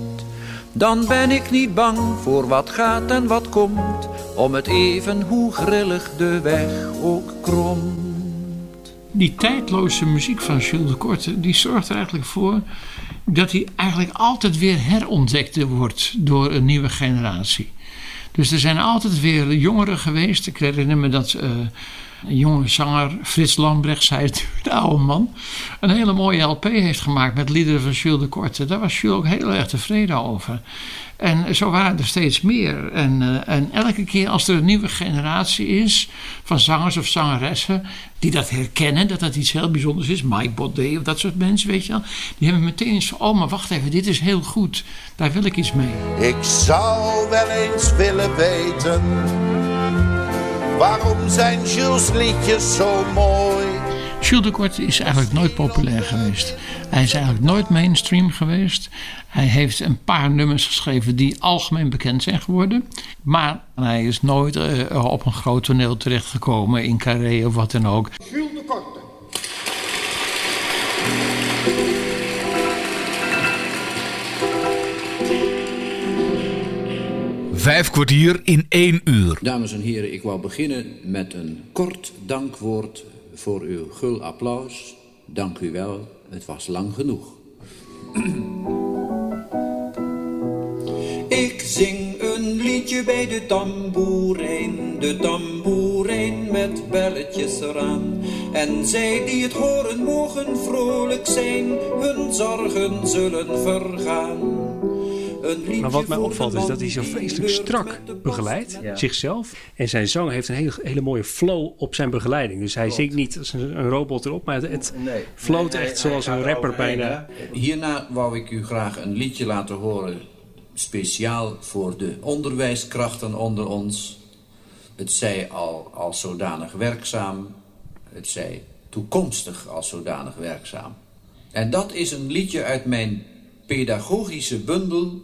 Dan ben ik niet bang voor wat gaat en wat komt, om het even hoe grillig de weg ook kromt. Die tijdloze muziek van Jules de Korte, die zorgt er eigenlijk voor dat hij eigenlijk altijd weer herontdekt wordt door een nieuwe generatie. Dus er zijn altijd weer jongeren geweest. Ik herinner me dat eh, een jonge zanger, Frits Lambrecht, zei het, de oude man, een hele mooie LP heeft gemaakt met liederen van Jules de Korte. Daar was Jules ook heel erg tevreden over. En zo waren er steeds meer. En, eh, en elke keer als er een nieuwe generatie is van zangers of zangeressen die dat herkennen, dat dat iets heel bijzonders is, Mike Baudet of dat soort mensen, weet je wel, die hebben meteen eens van, oh maar wacht even, dit is heel goed, daar wil ik iets mee. Ik zou wel eens willen weten Waarom zijn Jules liedjes zo mooi? Jules de Korte is eigenlijk nooit populair geweest. Hij is eigenlijk nooit mainstream geweest. Hij heeft een paar nummers geschreven die algemeen bekend zijn geworden. Maar hij is nooit eh, op een groot toneel terechtgekomen in Carré of wat dan ook. Jules de Korte. Vijf kwartier in één uur. Dames en heren, ik wou beginnen met een kort dankwoord voor uw gul applaus. Dank u wel, het was lang genoeg. Ik zing een liedje bij de tamboerijn, de tamboerijn met belletjes eraan. En zij die het horen mogen vrolijk zijn, hun zorgen zullen vergaan. Maar wat mij opvalt is dat hij zo vreselijk strak begeleidt, Ja. zichzelf. En zijn zang heeft een hele, hele mooie flow op zijn begeleiding. Dus hij Klopt. zingt niet als een, een robot erop, maar het, het Nee, floot nee, echt hij- zoals hij een rapper bijna. Hierna wou ik u graag een liedje laten horen, speciaal voor de onderwijskrachten onder ons. Het zij al als zodanig werkzaam, het zij toekomstig als zodanig werkzaam. En dat is een liedje uit mijn pedagogische bundel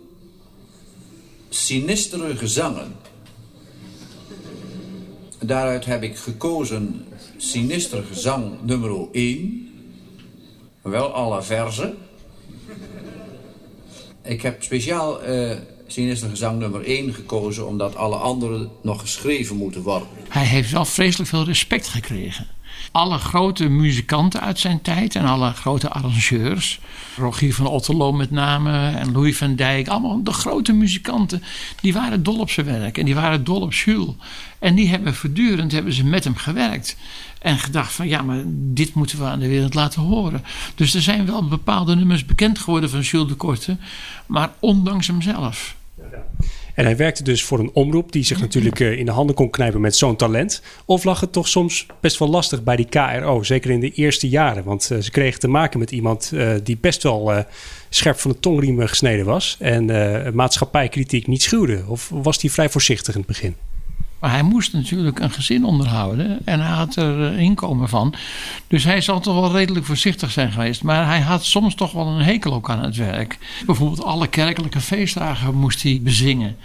Sinistere Gezangen. Daaruit heb ik gekozen Sinister Gezang nummer 1. Wel alle verzen. Ik heb speciaal eh Sinister Gezang nummer 1 gekozen... omdat alle anderen nog geschreven moeten worden. Hij heeft wel vreselijk veel respect gekregen. Alle grote muzikanten uit zijn tijd en alle grote arrangeurs, Rogier van Otterlo met name en Louis van Dijk, allemaal de grote muzikanten, die waren dol op zijn werk en die waren dol op Jules. En die hebben voortdurend hebben ze met hem gewerkt en gedacht van ja, maar dit moeten we aan de wereld laten horen. Dus er zijn wel bepaalde nummers bekend geworden van Jules de Korte, maar ondanks hemzelf. En hij werkte dus voor een omroep die zich natuurlijk eh, in de handen kon knijpen met zo'n talent. Of lag het toch soms best wel lastig bij die KRO, zeker in de eerste jaren? Want eh, ze kregen te maken met iemand eh, die best wel scherp van de tongriem gesneden was. En maatschappijkritiek niet schuwde. Of was hij vrij voorzichtig in het begin? Maar hij moest natuurlijk een gezin onderhouden en hij had er eh, inkomen van. Dus hij zal toch wel redelijk voorzichtig zijn geweest. Maar hij had soms toch wel een hekel ook aan het werk. Bijvoorbeeld alle kerkelijke feestdagen moest hij bezingen.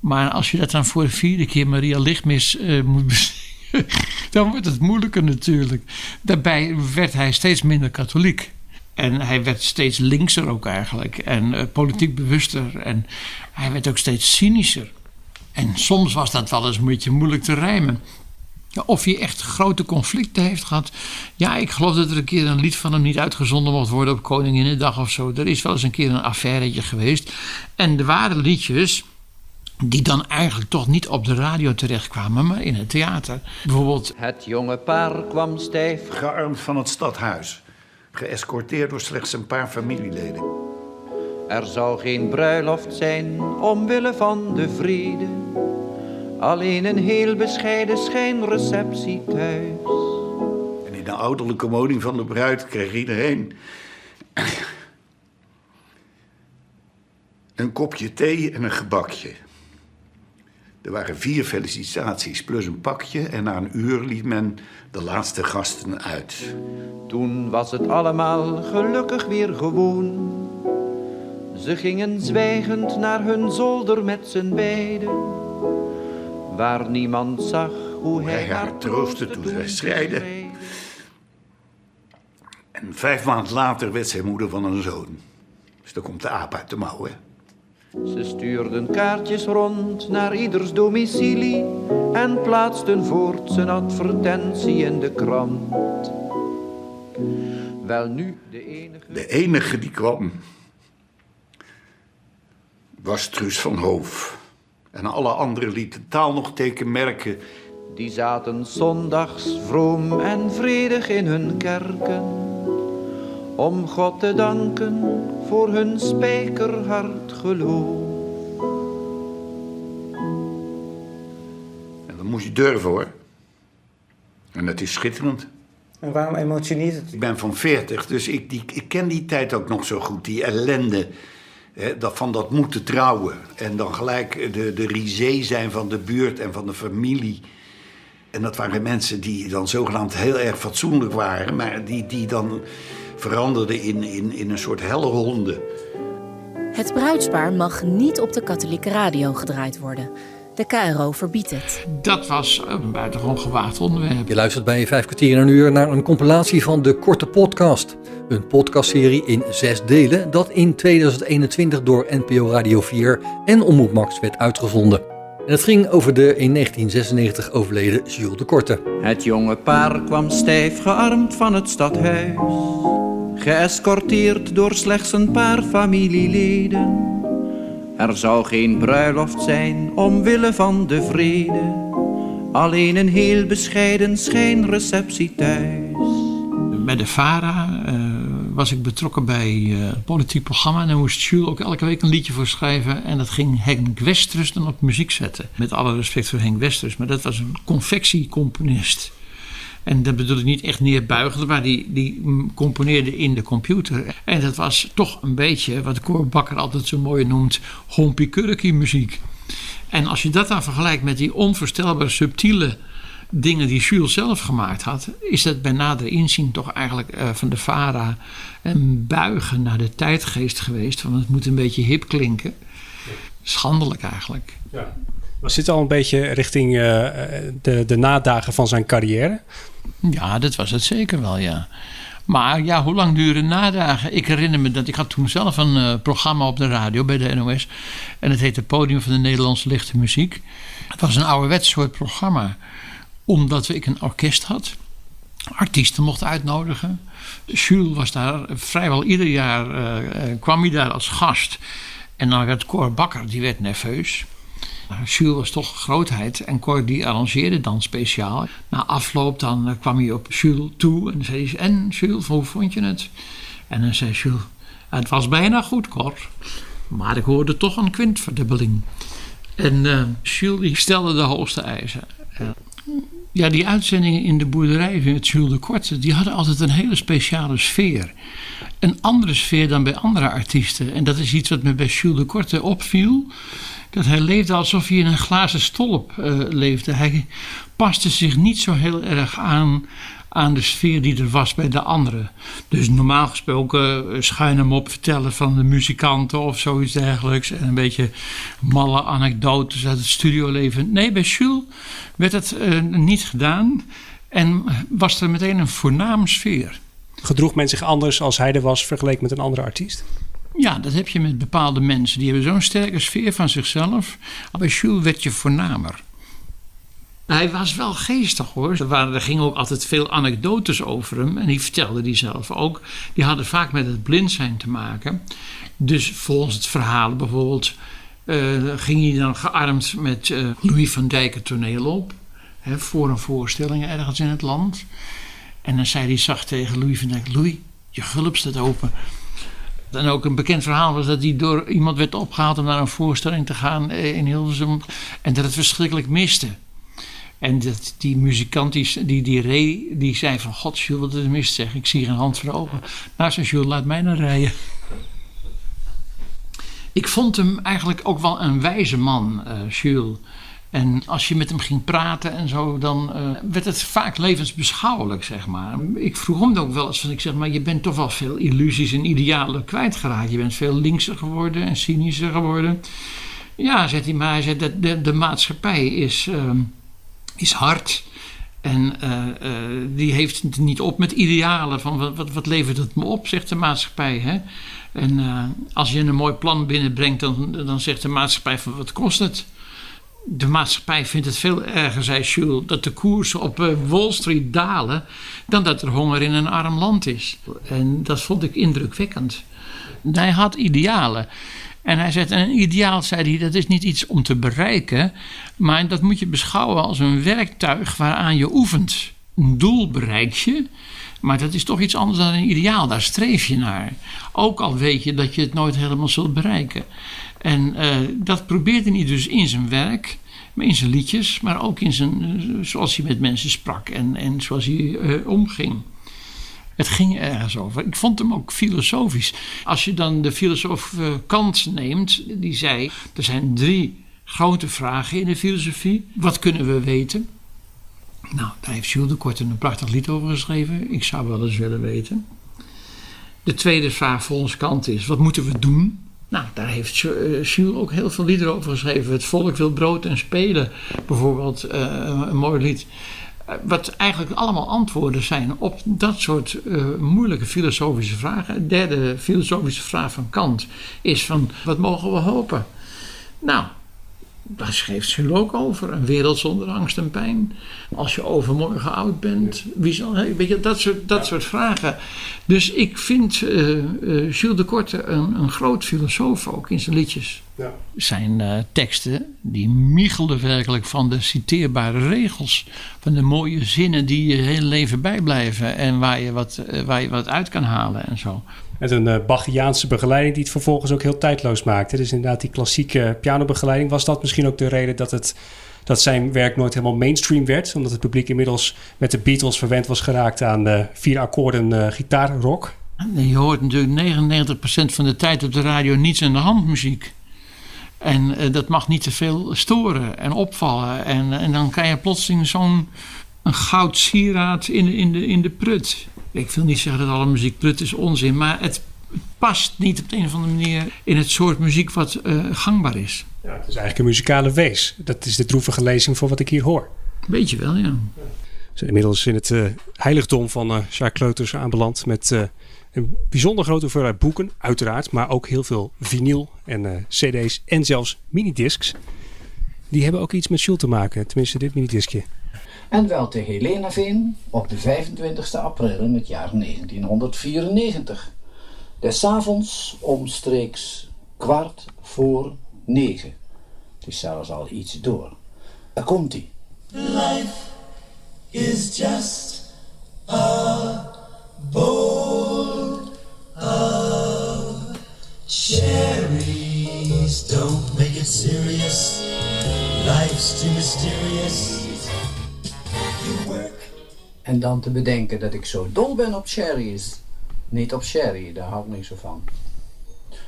Maar als je dat dan voor de vierde keer Maria Lichtmis eh, moet bezingen, dan wordt het moeilijker natuurlijk. Daarbij werd hij steeds minder katholiek. En hij werd steeds linkser ook eigenlijk. En eh, politiek bewuster. En hij werd ook steeds cynischer. En soms was dat wel eens een beetje moeilijk te rijmen. Ja, Of hij echt grote conflicten heeft gehad. Ja, ik geloof dat er een keer een lied van hem niet uitgezonden mocht worden op Koninginnedag of zo. Er is wel eens een keer een affairetje geweest. En er waren liedjes die dan eigenlijk toch niet op de radio terechtkwamen, maar in het theater. Bijvoorbeeld Het jonge paar kwam stijf. Gearmd van het stadhuis. Geëscorteerd door slechts een paar familieleden. Er zou geen bruiloft zijn omwille van de vrede. Alleen een heel bescheiden schijnreceptie thuis. En in de ouderlijke woning van de bruid kreeg iedereen... een kopje thee en een gebakje. Er waren vier felicitaties plus een pakje en na een uur liet men de laatste gasten uit. Toen was het allemaal gelukkig weer gewoon. Ze gingen zwijgend naar hun zolder met z'n beiden. Waar niemand zag hoe hij haar troostte toen zij scheidde. En vijf maanden later werd zij moeder van een zoon. Dus dan komt de aap uit de mouw, hè? Ze stuurden kaartjes rond naar ieders domicilie en plaatsten voort zijn advertentie in de krant. Wel nu, de enige... De enige die kwam was Truus van Hoof. En alle anderen lieten taal nog tekenmerken. Die zaten zondags vroom en vredig in hun kerken. Om God te danken voor hun spijkerhard geloof. En dan moest je durven hoor. En dat is schitterend. En waarom emotioneert het? Ik ben van 40, dus ik, die, ik ken die tijd ook nog zo goed. Die ellende dat, van dat moeten trouwen. En dan gelijk de, de risée zijn van de buurt en van de familie. En dat waren mensen die dan zogenaamd heel erg fatsoenlijk waren... maar die, die dan veranderden in, in, in een soort helle honden. Het bruidspaar mag niet op de katholieke radio gedraaid worden. De KRO verbiedt het. Dat was een buitengewoon gewaagd onderwerp. Je luistert bij 5 kwartier in een uur naar een compilatie van de Korte Podcast. Een podcastserie in zes delen dat in 2021 door NPO Radio 4 en Omroep Max werd uitgezonden. En het ging over de in 1996 overleden Jules de Korte. Het jonge paar kwam stijf gearmd van het stadhuis. Geëscorteerd door slechts een paar familieleden. Er zou geen bruiloft zijn omwille van de vrede. Alleen een heel bescheiden schijnreceptie thuis. Bij de VARA uh, was ik betrokken bij uh, een politiek programma. En daar moest Jules ook elke week een liedje voor schrijven. En dat ging Henk Westrus dan op muziek zetten. Met alle respect voor Henk Westrus. Maar dat was een confectiecomponist. En dat bedoel ik niet echt neerbuigend, maar die, die componeerde in de computer. En dat was toch een beetje, wat Cor Bakker altijd zo mooi noemt, hompie muziek. En als je dat dan vergelijkt met die onvoorstelbaar subtiele dingen die Jules zelf gemaakt had, is dat bij nader inzien toch eigenlijk uh, van de Vara een buigen naar de tijdgeest geweest. Van het moet een beetje hip klinken. Schandelijk eigenlijk. Ja. We zitten al een beetje richting uh, de, de nadagen van zijn carrière. Ja, dat was het zeker wel, ja. Maar ja, hoe lang duren nadagen? Ik herinner me dat ik had toen zelf een uh, programma op de radio bij de NOS. En het heette Podium van de Nederlandse Lichte Muziek. Het was een ouderwets soort programma. Omdat ik een orkest had. Artiesten mocht uitnodigen. Jules was daar vrijwel ieder jaar, uh, kwam hij daar als gast. En dan werd Cor Bakker, die werd nerveus. Jules was toch grootheid en Cor die arrangeerde dan speciaal. Na afloop dan eh, kwam hij op Jules toe en zei hij, en Jules, hoe vond je het? En dan zei Jules, het was bijna goed Cor, maar ik hoorde toch een kwintverdubbeling. En uh, Jules die stelde de hoogste eisen. ja, die uitzendingen in de boerderij met Jules de Korte, die hadden altijd een hele speciale sfeer. Een andere sfeer dan bij andere artiesten. En dat is iets wat me bij Jules de Korte opviel dat hij leefde alsof hij in een glazen stolp uh, leefde. Hij paste zich niet zo heel erg aan aan de sfeer die er was bij de anderen. Dus normaal gesproken uh, schuin hem op vertellen van de muzikanten of zoiets dergelijks. En een beetje malle anekdotes uit het studioleven. Nee, bij Jules werd het uh, niet gedaan. En was er meteen een voornaam sfeer. Gedroeg men zich anders als hij er was vergeleken met een andere artiest? Ja, dat heb je met bepaalde mensen. Die hebben zo'n sterke sfeer van zichzelf. Bij Jules werd je voornamer. Hij was wel geestig hoor. Er, waren, er gingen ook altijd veel anekdotes over hem. En die vertelde die zelf ook. Die hadden vaak met het blind zijn te maken. Dus volgens het verhaal bijvoorbeeld... Uh, ging hij dan gearmd met uh, Louis van Dijk het toneel op. Hè, voor een voorstelling ergens in het land. En dan zei hij zacht tegen Louis van Dijk... Louis, je gulp staat open. En ook een bekend verhaal was dat hij door iemand werd opgehaald om naar een voorstelling te gaan eh, in Hilversum. En dat het verschrikkelijk miste. En dat die muzikant, die, die, die, Ray, die zei van... God, Jules, wat is mist zeg. Ik zie geen hand voor ogen. Nou, zei Jules, laat mij naar rijden. Ik vond hem eigenlijk ook wel een wijze man, uh, Jules. En als je met hem ging praten en zo, dan uh, werd het vaak levensbeschouwelijk, zeg maar. Ik vroeg hem ook wel eens van, ik zeg maar, je bent toch wel veel illusies en idealen kwijtgeraakt. Je bent veel linkser geworden en cynischer geworden. Ja, zegt hij, maar hij zegt, de, de, maatschappij is, uh, is hard. En uh, uh, die heeft het niet op met idealen. Van wat, wat, levert het me op, zegt de maatschappij. Hè? En als je een mooi plan binnenbrengt, dan, dan zegt de maatschappij van wat kost het? De maatschappij vindt het veel erger, zei Jules, dat de koersen op Wall Street dalen dan dat er honger in een arm land is. En dat vond ik indrukwekkend. Hij had idealen. En hij zegt, een ideaal, zei hij, dat is niet iets om te bereiken, maar dat moet je beschouwen als een werktuig waaraan je oefent. Een doel bereik je, maar dat is toch iets anders dan een ideaal, daar streef je naar. Ook al weet je dat je het nooit helemaal zult bereiken. En uh, dat probeerde hij dus in zijn werk, in zijn liedjes, maar ook in zijn, zoals hij met mensen sprak en, en zoals hij uh, omging. Het ging ergens over. Ik vond hem ook filosofisch. Als je dan de filosoof Kant neemt, die zei: er zijn drie grote vragen in de filosofie. Wat kunnen we weten? Nou, daar heeft Jules de Kort een prachtig lied over geschreven. Ik zou wel eens willen weten. De tweede vraag volgens Kant is: wat moeten we doen? Nou, daar heeft Jules ook heel veel liederen over geschreven. Het volk wil brood en spelen, bijvoorbeeld, uh, een mooi lied. Wat eigenlijk allemaal antwoorden zijn op dat soort moeilijke filosofische vragen. De derde filosofische vraag van Kant is van wat mogen we hopen? Nou, daar schreef ze ook over. Een wereld zonder angst en pijn. Als je overmorgen oud bent. Wie zal, weet je, dat soort, dat soort vragen. Dus ik vind uh, uh, Jules de Korte een, een groot filosoof ook in zijn liedjes. Ja. Zijn uh, teksten die miegelden werkelijk van de citeerbare regels. Van de mooie zinnen die je heel leven bijblijven. En waar je wat, waar je wat uit kan halen en zo. Met een uh, Bachiaanse begeleiding die het vervolgens ook heel tijdloos maakte. Dus inderdaad die klassieke pianobegeleiding. Was dat misschien ook de reden dat, het, dat zijn werk nooit helemaal mainstream werd? Omdat het publiek inmiddels met de Beatles verwend was geraakt aan uh, vier akkoorden uh, gitaarrock? Je hoort natuurlijk 99% van de tijd op de radio niets aan de hand muziek. En dat mag niet te veel storen en opvallen. En, en dan krijg je plotseling zo'n goud sieraad in, in, de, in de prut. Ik wil niet zeggen dat alle muziek prut is onzin, maar het past niet op de een of andere manier in het soort muziek wat uh, gangbaar is. Ja, het is eigenlijk een muzikale wees. Dat is de droevige lezing voor wat ik hier hoor. Beetje wel, ja. We zijn inmiddels in het uh, heiligdom van uh, Jacques Kleuters aanbeland met een bijzonder grote hoeveelheid boeken, uiteraard, maar ook heel veel vinyl en cd's en zelfs minidiscs. Die hebben ook iets met Jules te maken, tenminste dit minidiscje. En wel te Helenaveen op de 25 april in het jaar 1994. Des avonds omstreeks kwart voor negen. Het is zelfs al iets door. Daar komt hij. Life is just a bowl of cherries. Don't make it serious. Life's too mysterious. En dan te bedenken dat ik zo dol ben op cherries. Niet op sherry, daar hou ik niet zo van.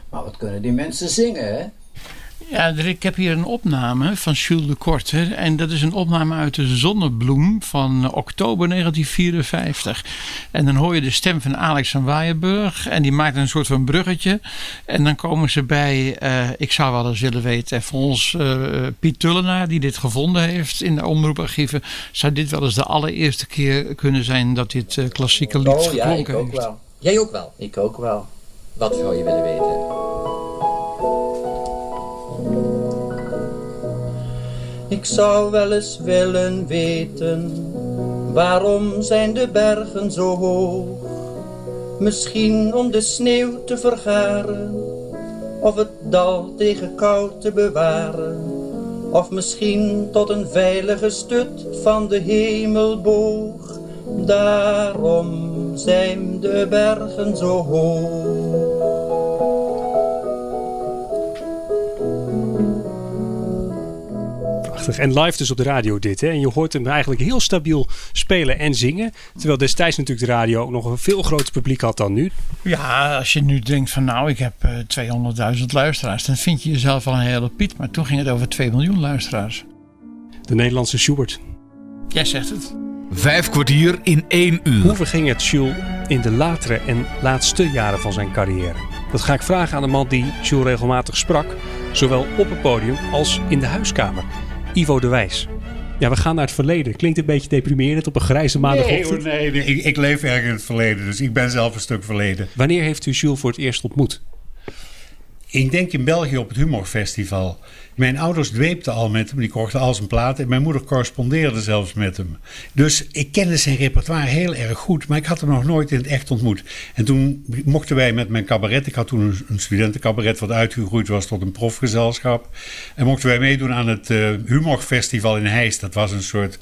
Maar wat kunnen die mensen zingen, hè? Ja, ik heb hier een opname van Jules de Korte. En dat is een opname uit de Zonnebloem van oktober 1954. En dan hoor je de stem van Alex van Waaienburg. En die maakt een soort van bruggetje. En dan komen ze bij, uh, ik zou wel eens willen weten, voor ons uh, Piet Tullenaar, die dit gevonden heeft in de omroeparchieven. Zou dit wel eens de allereerste keer kunnen zijn dat dit uh, klassieke lied oh, geklonken ja, ik ook heeft? wel. Jij ook wel? Ik ook wel. Wat zou je willen weten? Ik zou wel eens willen weten, waarom zijn de bergen zo hoog? Misschien om de sneeuw te vergaren, of het dal tegen kou te bewaren. Of misschien tot een veilige stut van de hemelboog. Daarom zijn de bergen zo hoog. Prachtig. En live dus op de radio dit. Hè? En je hoort hem eigenlijk heel stabiel spelen en zingen. Terwijl destijds natuurlijk de radio ook nog een veel groter publiek had dan nu. Ja, als je nu denkt van nou, ik heb uh, 200.000 luisteraars, dan vind je jezelf al een hele Piet. Maar toen ging het over 2 miljoen luisteraars. De Nederlandse Schubert. Jij zegt het. Vijf kwartier in één uur. Hoe verging het Jules in de latere en laatste jaren van zijn carrière? Dat ga ik vragen aan de man die Jules regelmatig sprak, zowel op het podium als in de huiskamer. Ivo de Wijs. Ja, we gaan naar het verleden. Klinkt een beetje deprimerend op een grijze maandagochtend. Nee, nee. Ik, ik leef erg in het verleden, dus ik ben zelf een stuk verleden. Wanneer heeft u Jules voor het eerst ontmoet? Ik denk in België op het Humorfestival. Mijn ouders dweepten al met hem, die kochten al zijn platen. En mijn moeder correspondeerde zelfs met hem. Dus ik kende zijn repertoire heel erg goed, maar ik had hem nog nooit in het echt ontmoet. En toen mochten wij met mijn cabaret, ik had toen een, studentencabaret wat uitgegroeid was tot een profgezelschap. En mochten wij meedoen aan het uh, Humorfestival in Heist. Dat was een soort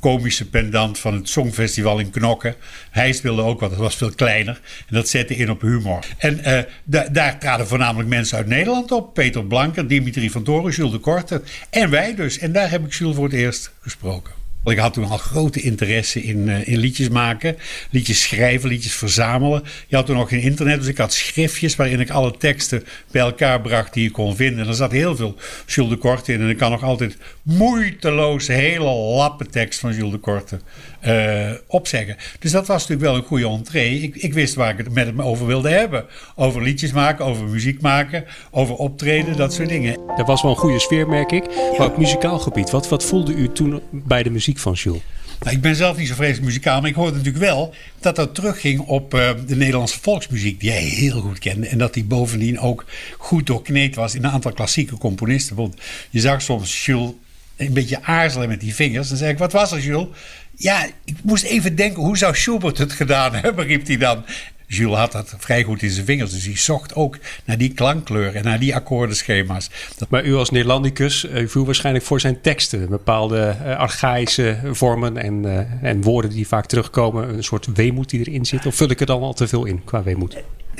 komische pendant van het Songfestival in Knokken. Hij speelde ook wat, dat was veel kleiner. En dat zette in op humor. En da daar traden voornamelijk mensen uit Nederland op. Peter Blanker, Dimitri van Toren, Jules de Korte. En wij dus. En daar heb ik Jules voor het eerst gesproken. Ik had toen al grote interesse in, uh, in liedjes maken, liedjes schrijven, liedjes verzamelen. Je had toen nog geen internet, dus ik had schriftjes waarin ik alle teksten bij elkaar bracht die ik kon vinden. En er zat heel veel Jules de Korte in. En ik kan nog altijd moeiteloos hele lappen tekst van Jules de Korte uh, opzeggen. Dus dat was natuurlijk wel een goede entree. Ik, ik, wist waar ik het met hem over wilde hebben. Over liedjes maken, over muziek maken, over optreden, dat soort dingen. Dat was wel een goede sfeer, merk ik. Maar op muzikaal gebied, wat, wat voelde u toen bij de muziek van Jules? Nou, ik ben zelf niet zo vreselijk muzikaal, maar ik hoorde natuurlijk wel dat dat terugging op uh, de Nederlandse volksmuziek, die hij heel goed kende. En dat die bovendien ook goed doorkneed was in een aantal klassieke componisten. Want je zag soms Jules een beetje aarzelen met die vingers. Dan zei ik, wat was er Jules? Ja, ik moest even denken, hoe zou Schubert het gedaan hebben, riep hij dan. Jules had dat vrij goed in zijn vingers. Dus hij zocht ook naar die klankkleur en naar die akkoordenschema's. Maar u als Nederlandicus, u viel waarschijnlijk voor zijn teksten. Bepaalde uh, archaïsche vormen en, uh, en woorden die vaak terugkomen. Een soort weemoed die erin zit. Of vul ik er dan al te veel in qua weemoed?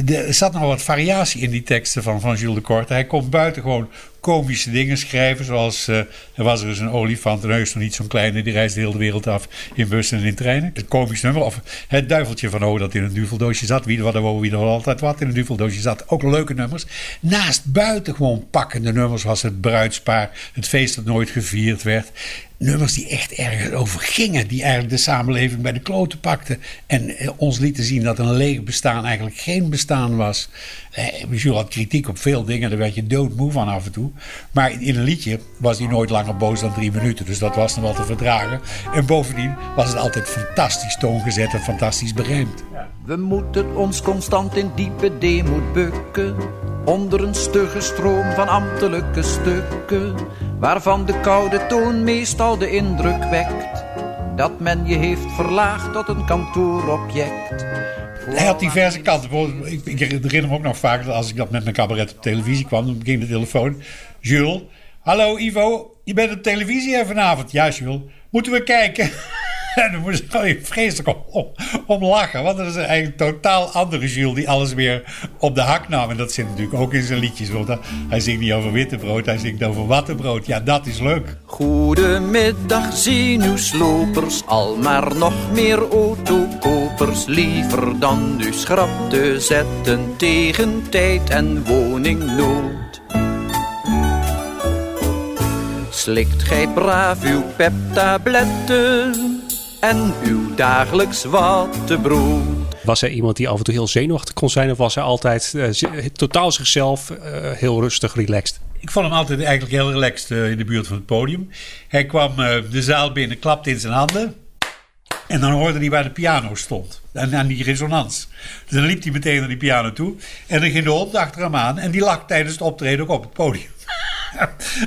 Er zat nog wat variatie in die teksten van, van Jules de Korte. Hij kon buitengewoon komische dingen schrijven. Zoals uh, er was er dus een olifant, een heus nog niet zo'n kleine, die reisde de hele wereld af in bussen en in treinen. Het komisch nummer. Of het duiveltje van oh dat in een duveldoosje zat. Wie wat er wie er altijd wat in een duveldoosje zat. Ook leuke nummers. Naast buitengewoon pakkende nummers was het bruidspaar. Het feest dat nooit gevierd werd nummers die echt ergens over gingen. Die eigenlijk de samenleving bij de kloten pakten. En eh, ons lieten zien dat een leeg bestaan eigenlijk geen bestaan was. Eh, Jules had kritiek op veel dingen. Daar werd je doodmoe van af en toe. Maar in een liedje was hij nooit langer boos dan drie minuten. Dus dat was nog wel te verdragen. En bovendien was het altijd fantastisch toongezet en fantastisch berijmd. We moeten ons constant in diepe deemoed bukken. Onder een stugge stroom van ambtelijke stukken. Waarvan de koude toon meestal de indruk wekt. Dat men je heeft verlaagd tot een kantoorobject. Hij had diverse kanten. Ik, ik herinner me ook nog vaak dat als ik dat met mijn cabaret op televisie kwam, dan ging de telefoon. Jules, hallo Ivo, je bent op televisie vanavond. Ja, Jules, moeten we kijken? En dan moest ik vreselijk om, om, lachen. Want dat is eigenlijk een totaal andere Jules die alles weer op de hak nam. En dat zit natuurlijk ook in zijn liedjes. Want hij zingt niet over witte brood, hij zingt over wattenbrood. Ja, dat is leuk. Goedemiddag, zenuwslopers. Al maar nog meer autokopers. Liever dan nu schrap te zetten tegen tijd en woningnood. Slikt gij braaf uw peptabletten en uw dagelijks wattenbrood. Was hij iemand die af en toe heel zenuwachtig kon zijn? Of was hij altijd uh, totaal zichzelf, uh, heel rustig, relaxed? Ik vond hem altijd eigenlijk heel relaxed uh, in de buurt van het podium. Hij kwam de zaal binnen, klapte in zijn handen. En dan hoorde hij waar de piano stond. En aan die resonans. Dus dan liep hij meteen naar die piano toe. En dan ging de hond achter hem aan. En die lag tijdens het optreden ook op het podium. uh,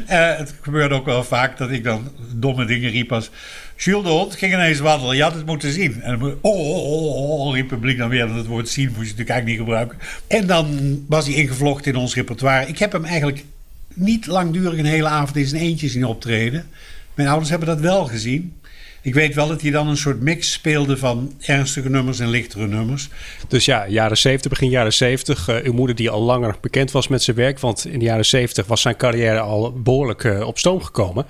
het gebeurde ook wel vaak dat ik dan domme dingen riep als... Jules de Hond ging ineens wandelen. Je had het moeten zien. En oh, oh, oh, oh, publiek dan weer. Dat het woord zien moest je natuurlijk eigenlijk niet gebruiken. En dan was hij ingevlochten in ons repertoire. Ik heb hem eigenlijk niet langdurig een hele avond in zijn eentje zien optreden. Mijn ouders hebben dat wel gezien. Ik weet wel dat hij dan een soort mix speelde van ernstige nummers en lichtere nummers. Dus ja, jaren 70, begin jaren 70. Uh, uw moeder die al langer bekend was met zijn werk. Want in de jaren 70 was zijn carrière al behoorlijk uh, op stoom gekomen.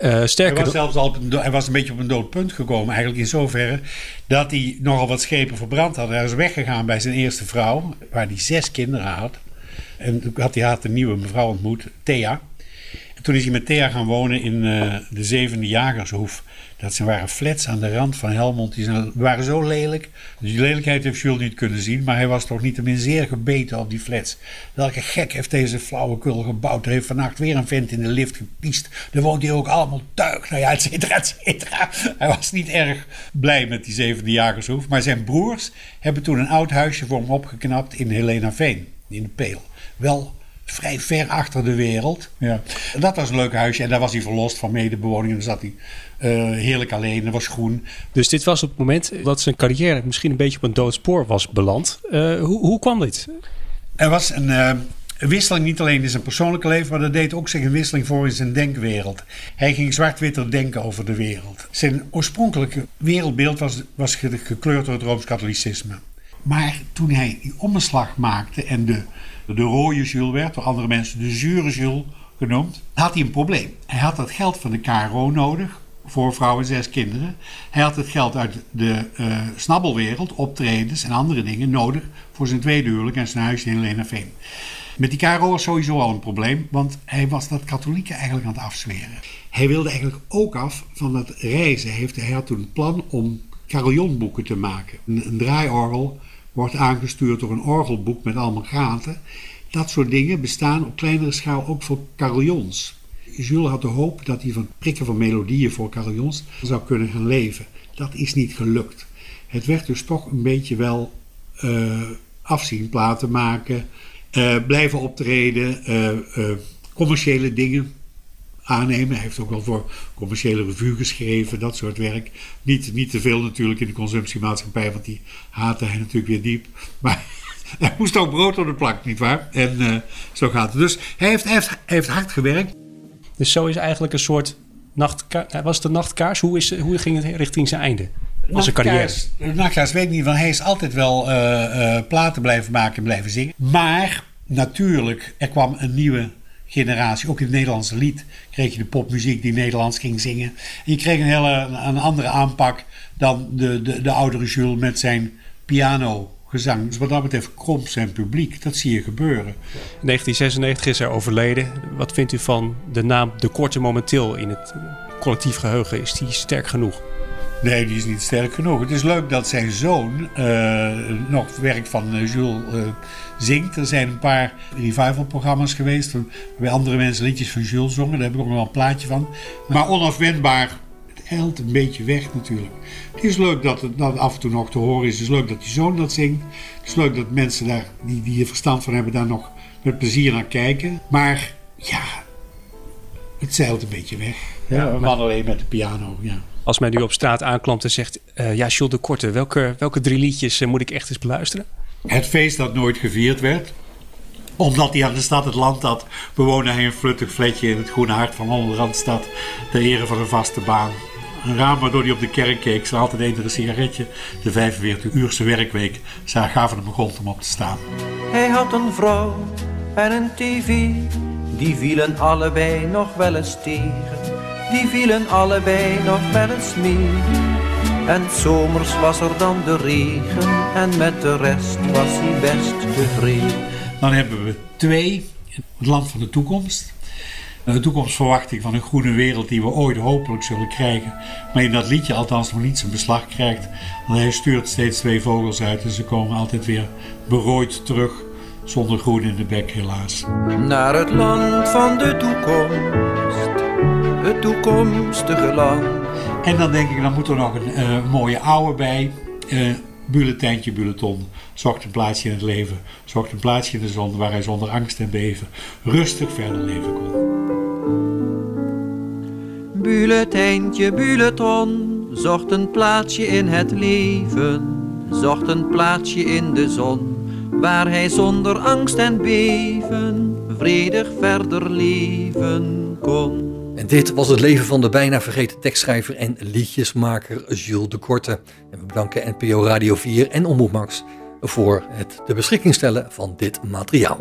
Uh, sterker hij was zelfs al een, hij was een beetje op een dood punt gekomen. Eigenlijk in zoverre dat hij nogal wat schepen verbrand had. Hij is weggegaan bij zijn eerste vrouw. Waar hij zes kinderen had. En toen had hij had een nieuwe mevrouw ontmoet, Thea. En toen is hij met Thea gaan wonen in uh, de zevende Jagershoef. Dat zijn, waren flats aan de rand van Helmond. Die waren zo lelijk. Dus die lelijkheid heeft Jules niet kunnen zien. Maar hij was toch niet min zeer gebeten op die flats. Welke gek heeft deze flauwekul gebouwd. Er heeft vannacht weer een vent in de lift gepiest. Er woont hier ook allemaal tuig. Nou ja, et cetera, et cetera. Hij was niet erg blij met die zevende jagershoef. Maar zijn broers hebben toen een oud huisje voor hem opgeknapt in Helena Veen. In de Peel. Wel vrij ver achter de wereld. Ja. Dat was een leuk huisje en daar was hij verlost van medebewoning. En dan zat hij uh, heerlijk alleen, er was groen. Dus dit was op het moment dat zijn carrière misschien een beetje op een doodspoor was beland. Uh, hoe, hoe kwam dit? Er was een, uh, wisseling niet alleen in zijn persoonlijke leven, maar dat deed ook zich een wisseling voor in zijn denkwereld. Hij ging zwart-witter denken over de wereld. Zijn oorspronkelijke wereldbeeld was, was gekleurd door het Rooms-Katholicisme. Maar toen hij die omslag maakte en de, de rode Jules werd, door andere mensen de zure Jules genoemd, had hij een probleem. Hij had dat geld van de KRO nodig voor vrouwen en zes kinderen. Hij had het geld uit de uh, snabbelwereld, optredens en andere dingen nodig voor zijn tweede huwelijk en zijn huis in Lenaveen. Met die KRO was sowieso al een probleem, want hij was dat katholieke eigenlijk aan het afzweren. Hij wilde eigenlijk ook af van dat reizen. Hij had toen het plan om carillonboeken te maken. Een, een draaiorgel wordt aangestuurd door een orgelboek met allemaal gaten. Dat soort dingen bestaan op kleinere schaal ook voor carillons. Jules had de hoop dat hij van prikken van melodieën voor carillons zou kunnen gaan leven. Dat is niet gelukt. Het werd dus toch een beetje wel uh, afzien, platen maken, uh, blijven optreden, uh, commerciële dingen aannemen. Hij heeft ook wel voor commerciële revue geschreven, dat soort werk. Niet, niet te veel natuurlijk in de consumptiemaatschappij, want die haatte hij natuurlijk weer diep. Maar hij moest ook brood op de plank, nietwaar? En zo gaat het. Dus hij heeft, hij heeft, hij heeft hard gewerkt. Dus zo is eigenlijk een soort nachtkaars. Was het een nachtkaars? Hoe, is, hoe ging het richting zijn einde? Als een carrière. Nachtkaars weet ik niet, want hij is altijd wel uh, uh, platen blijven maken en blijven zingen. Maar natuurlijk, er kwam een nieuwe generatie. Ook in het Nederlandse lied kreeg je de popmuziek die Nederlands ging zingen. En je kreeg een hele een andere aanpak dan de, de, de oudere Jules met zijn piano gezang. Dus wat dat betreft kromp zijn publiek. Dat zie je gebeuren. In 1996 is hij overleden. Wat vindt u van de naam De Korte momenteel in het collectief geheugen? Is die sterk genoeg? Nee, die is niet sterk genoeg. Het is leuk dat zijn zoon uh, nog werk van uh, Jules uh, zingt. Er zijn een paar revival-programma's geweest waarbij andere mensen liedjes van Jules zongen. Daar heb ik ook nog wel een plaatje van. Maar onafwendbaar eilt een beetje weg natuurlijk. Het is leuk dat het dat af en toe nog te horen is. Het is leuk dat die zoon dat zingt. Het is leuk dat mensen daar, die, die er verstand van hebben, daar nog met plezier naar kijken. Maar ja, het zeilt een beetje weg. Ja, een man alleen met de piano, ja. Als mij nu op straat aanklampt en zegt... Uh, ja, Jules de Korte, welke, welke drie liedjes uh, moet ik echt eens beluisteren? Het feest dat nooit gevierd werd omdat hij aan de stad het land had, bewoonde hij een fluttig fletje in het groene hart van onder Randstad, ter ere van een vaste baan. Een raam waardoor hij op de kerk keek, ze altijd eender een sigaretje. De 45-uurse werkweek Ze gaven hem grond om op te staan. Hij had een vrouw en een tv, die vielen allebei nog wel eens tegen. Die vielen allebei nog wel eens mee. En zomers was er dan de regen en met de rest was hij best tevreden. Dan hebben we twee, het land van de toekomst. De toekomstverwachting van een groene wereld die we ooit hopelijk zullen krijgen. Maar in dat liedje althans nog niet zijn beslag krijgt. Want hij stuurt steeds twee vogels uit en ze komen altijd weer berooid terug. Zonder groen in de bek helaas. Naar het land van de toekomst. Het toekomstige land. En dan denk ik, dan moet er nog een uh, mooie oude bij. Uh, bulletijntje, bulletin. Zocht een plaatsje in het leven. Zocht een plaatsje in de zon waar hij zonder angst en beven rustig verder leven kon. Bulletijntje, bulletin. Zocht een plaatsje in het leven. Zocht een plaatsje in de zon. Waar hij zonder angst en beven vredig verder leven kon. En dit was het leven van de bijna vergeten tekstschrijver en liedjesmaker Jules de Korte. En we bedanken NPO Radio 4 en Omroep Max voor het de beschikking stellen van dit materiaal.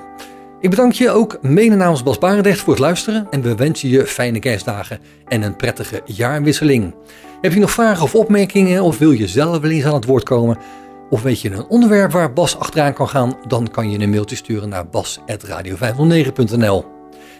Ik bedank je ook mede namens Bas Barendrecht voor het luisteren en we wensen je fijne kerstdagen en een prettige jaarwisseling. Heb je nog vragen of opmerkingen of wil je zelf wel eens aan het woord komen? Of weet je een onderwerp waar Bas achteraan kan gaan? Dan kan je een mailtje sturen naar bas.radio509.nl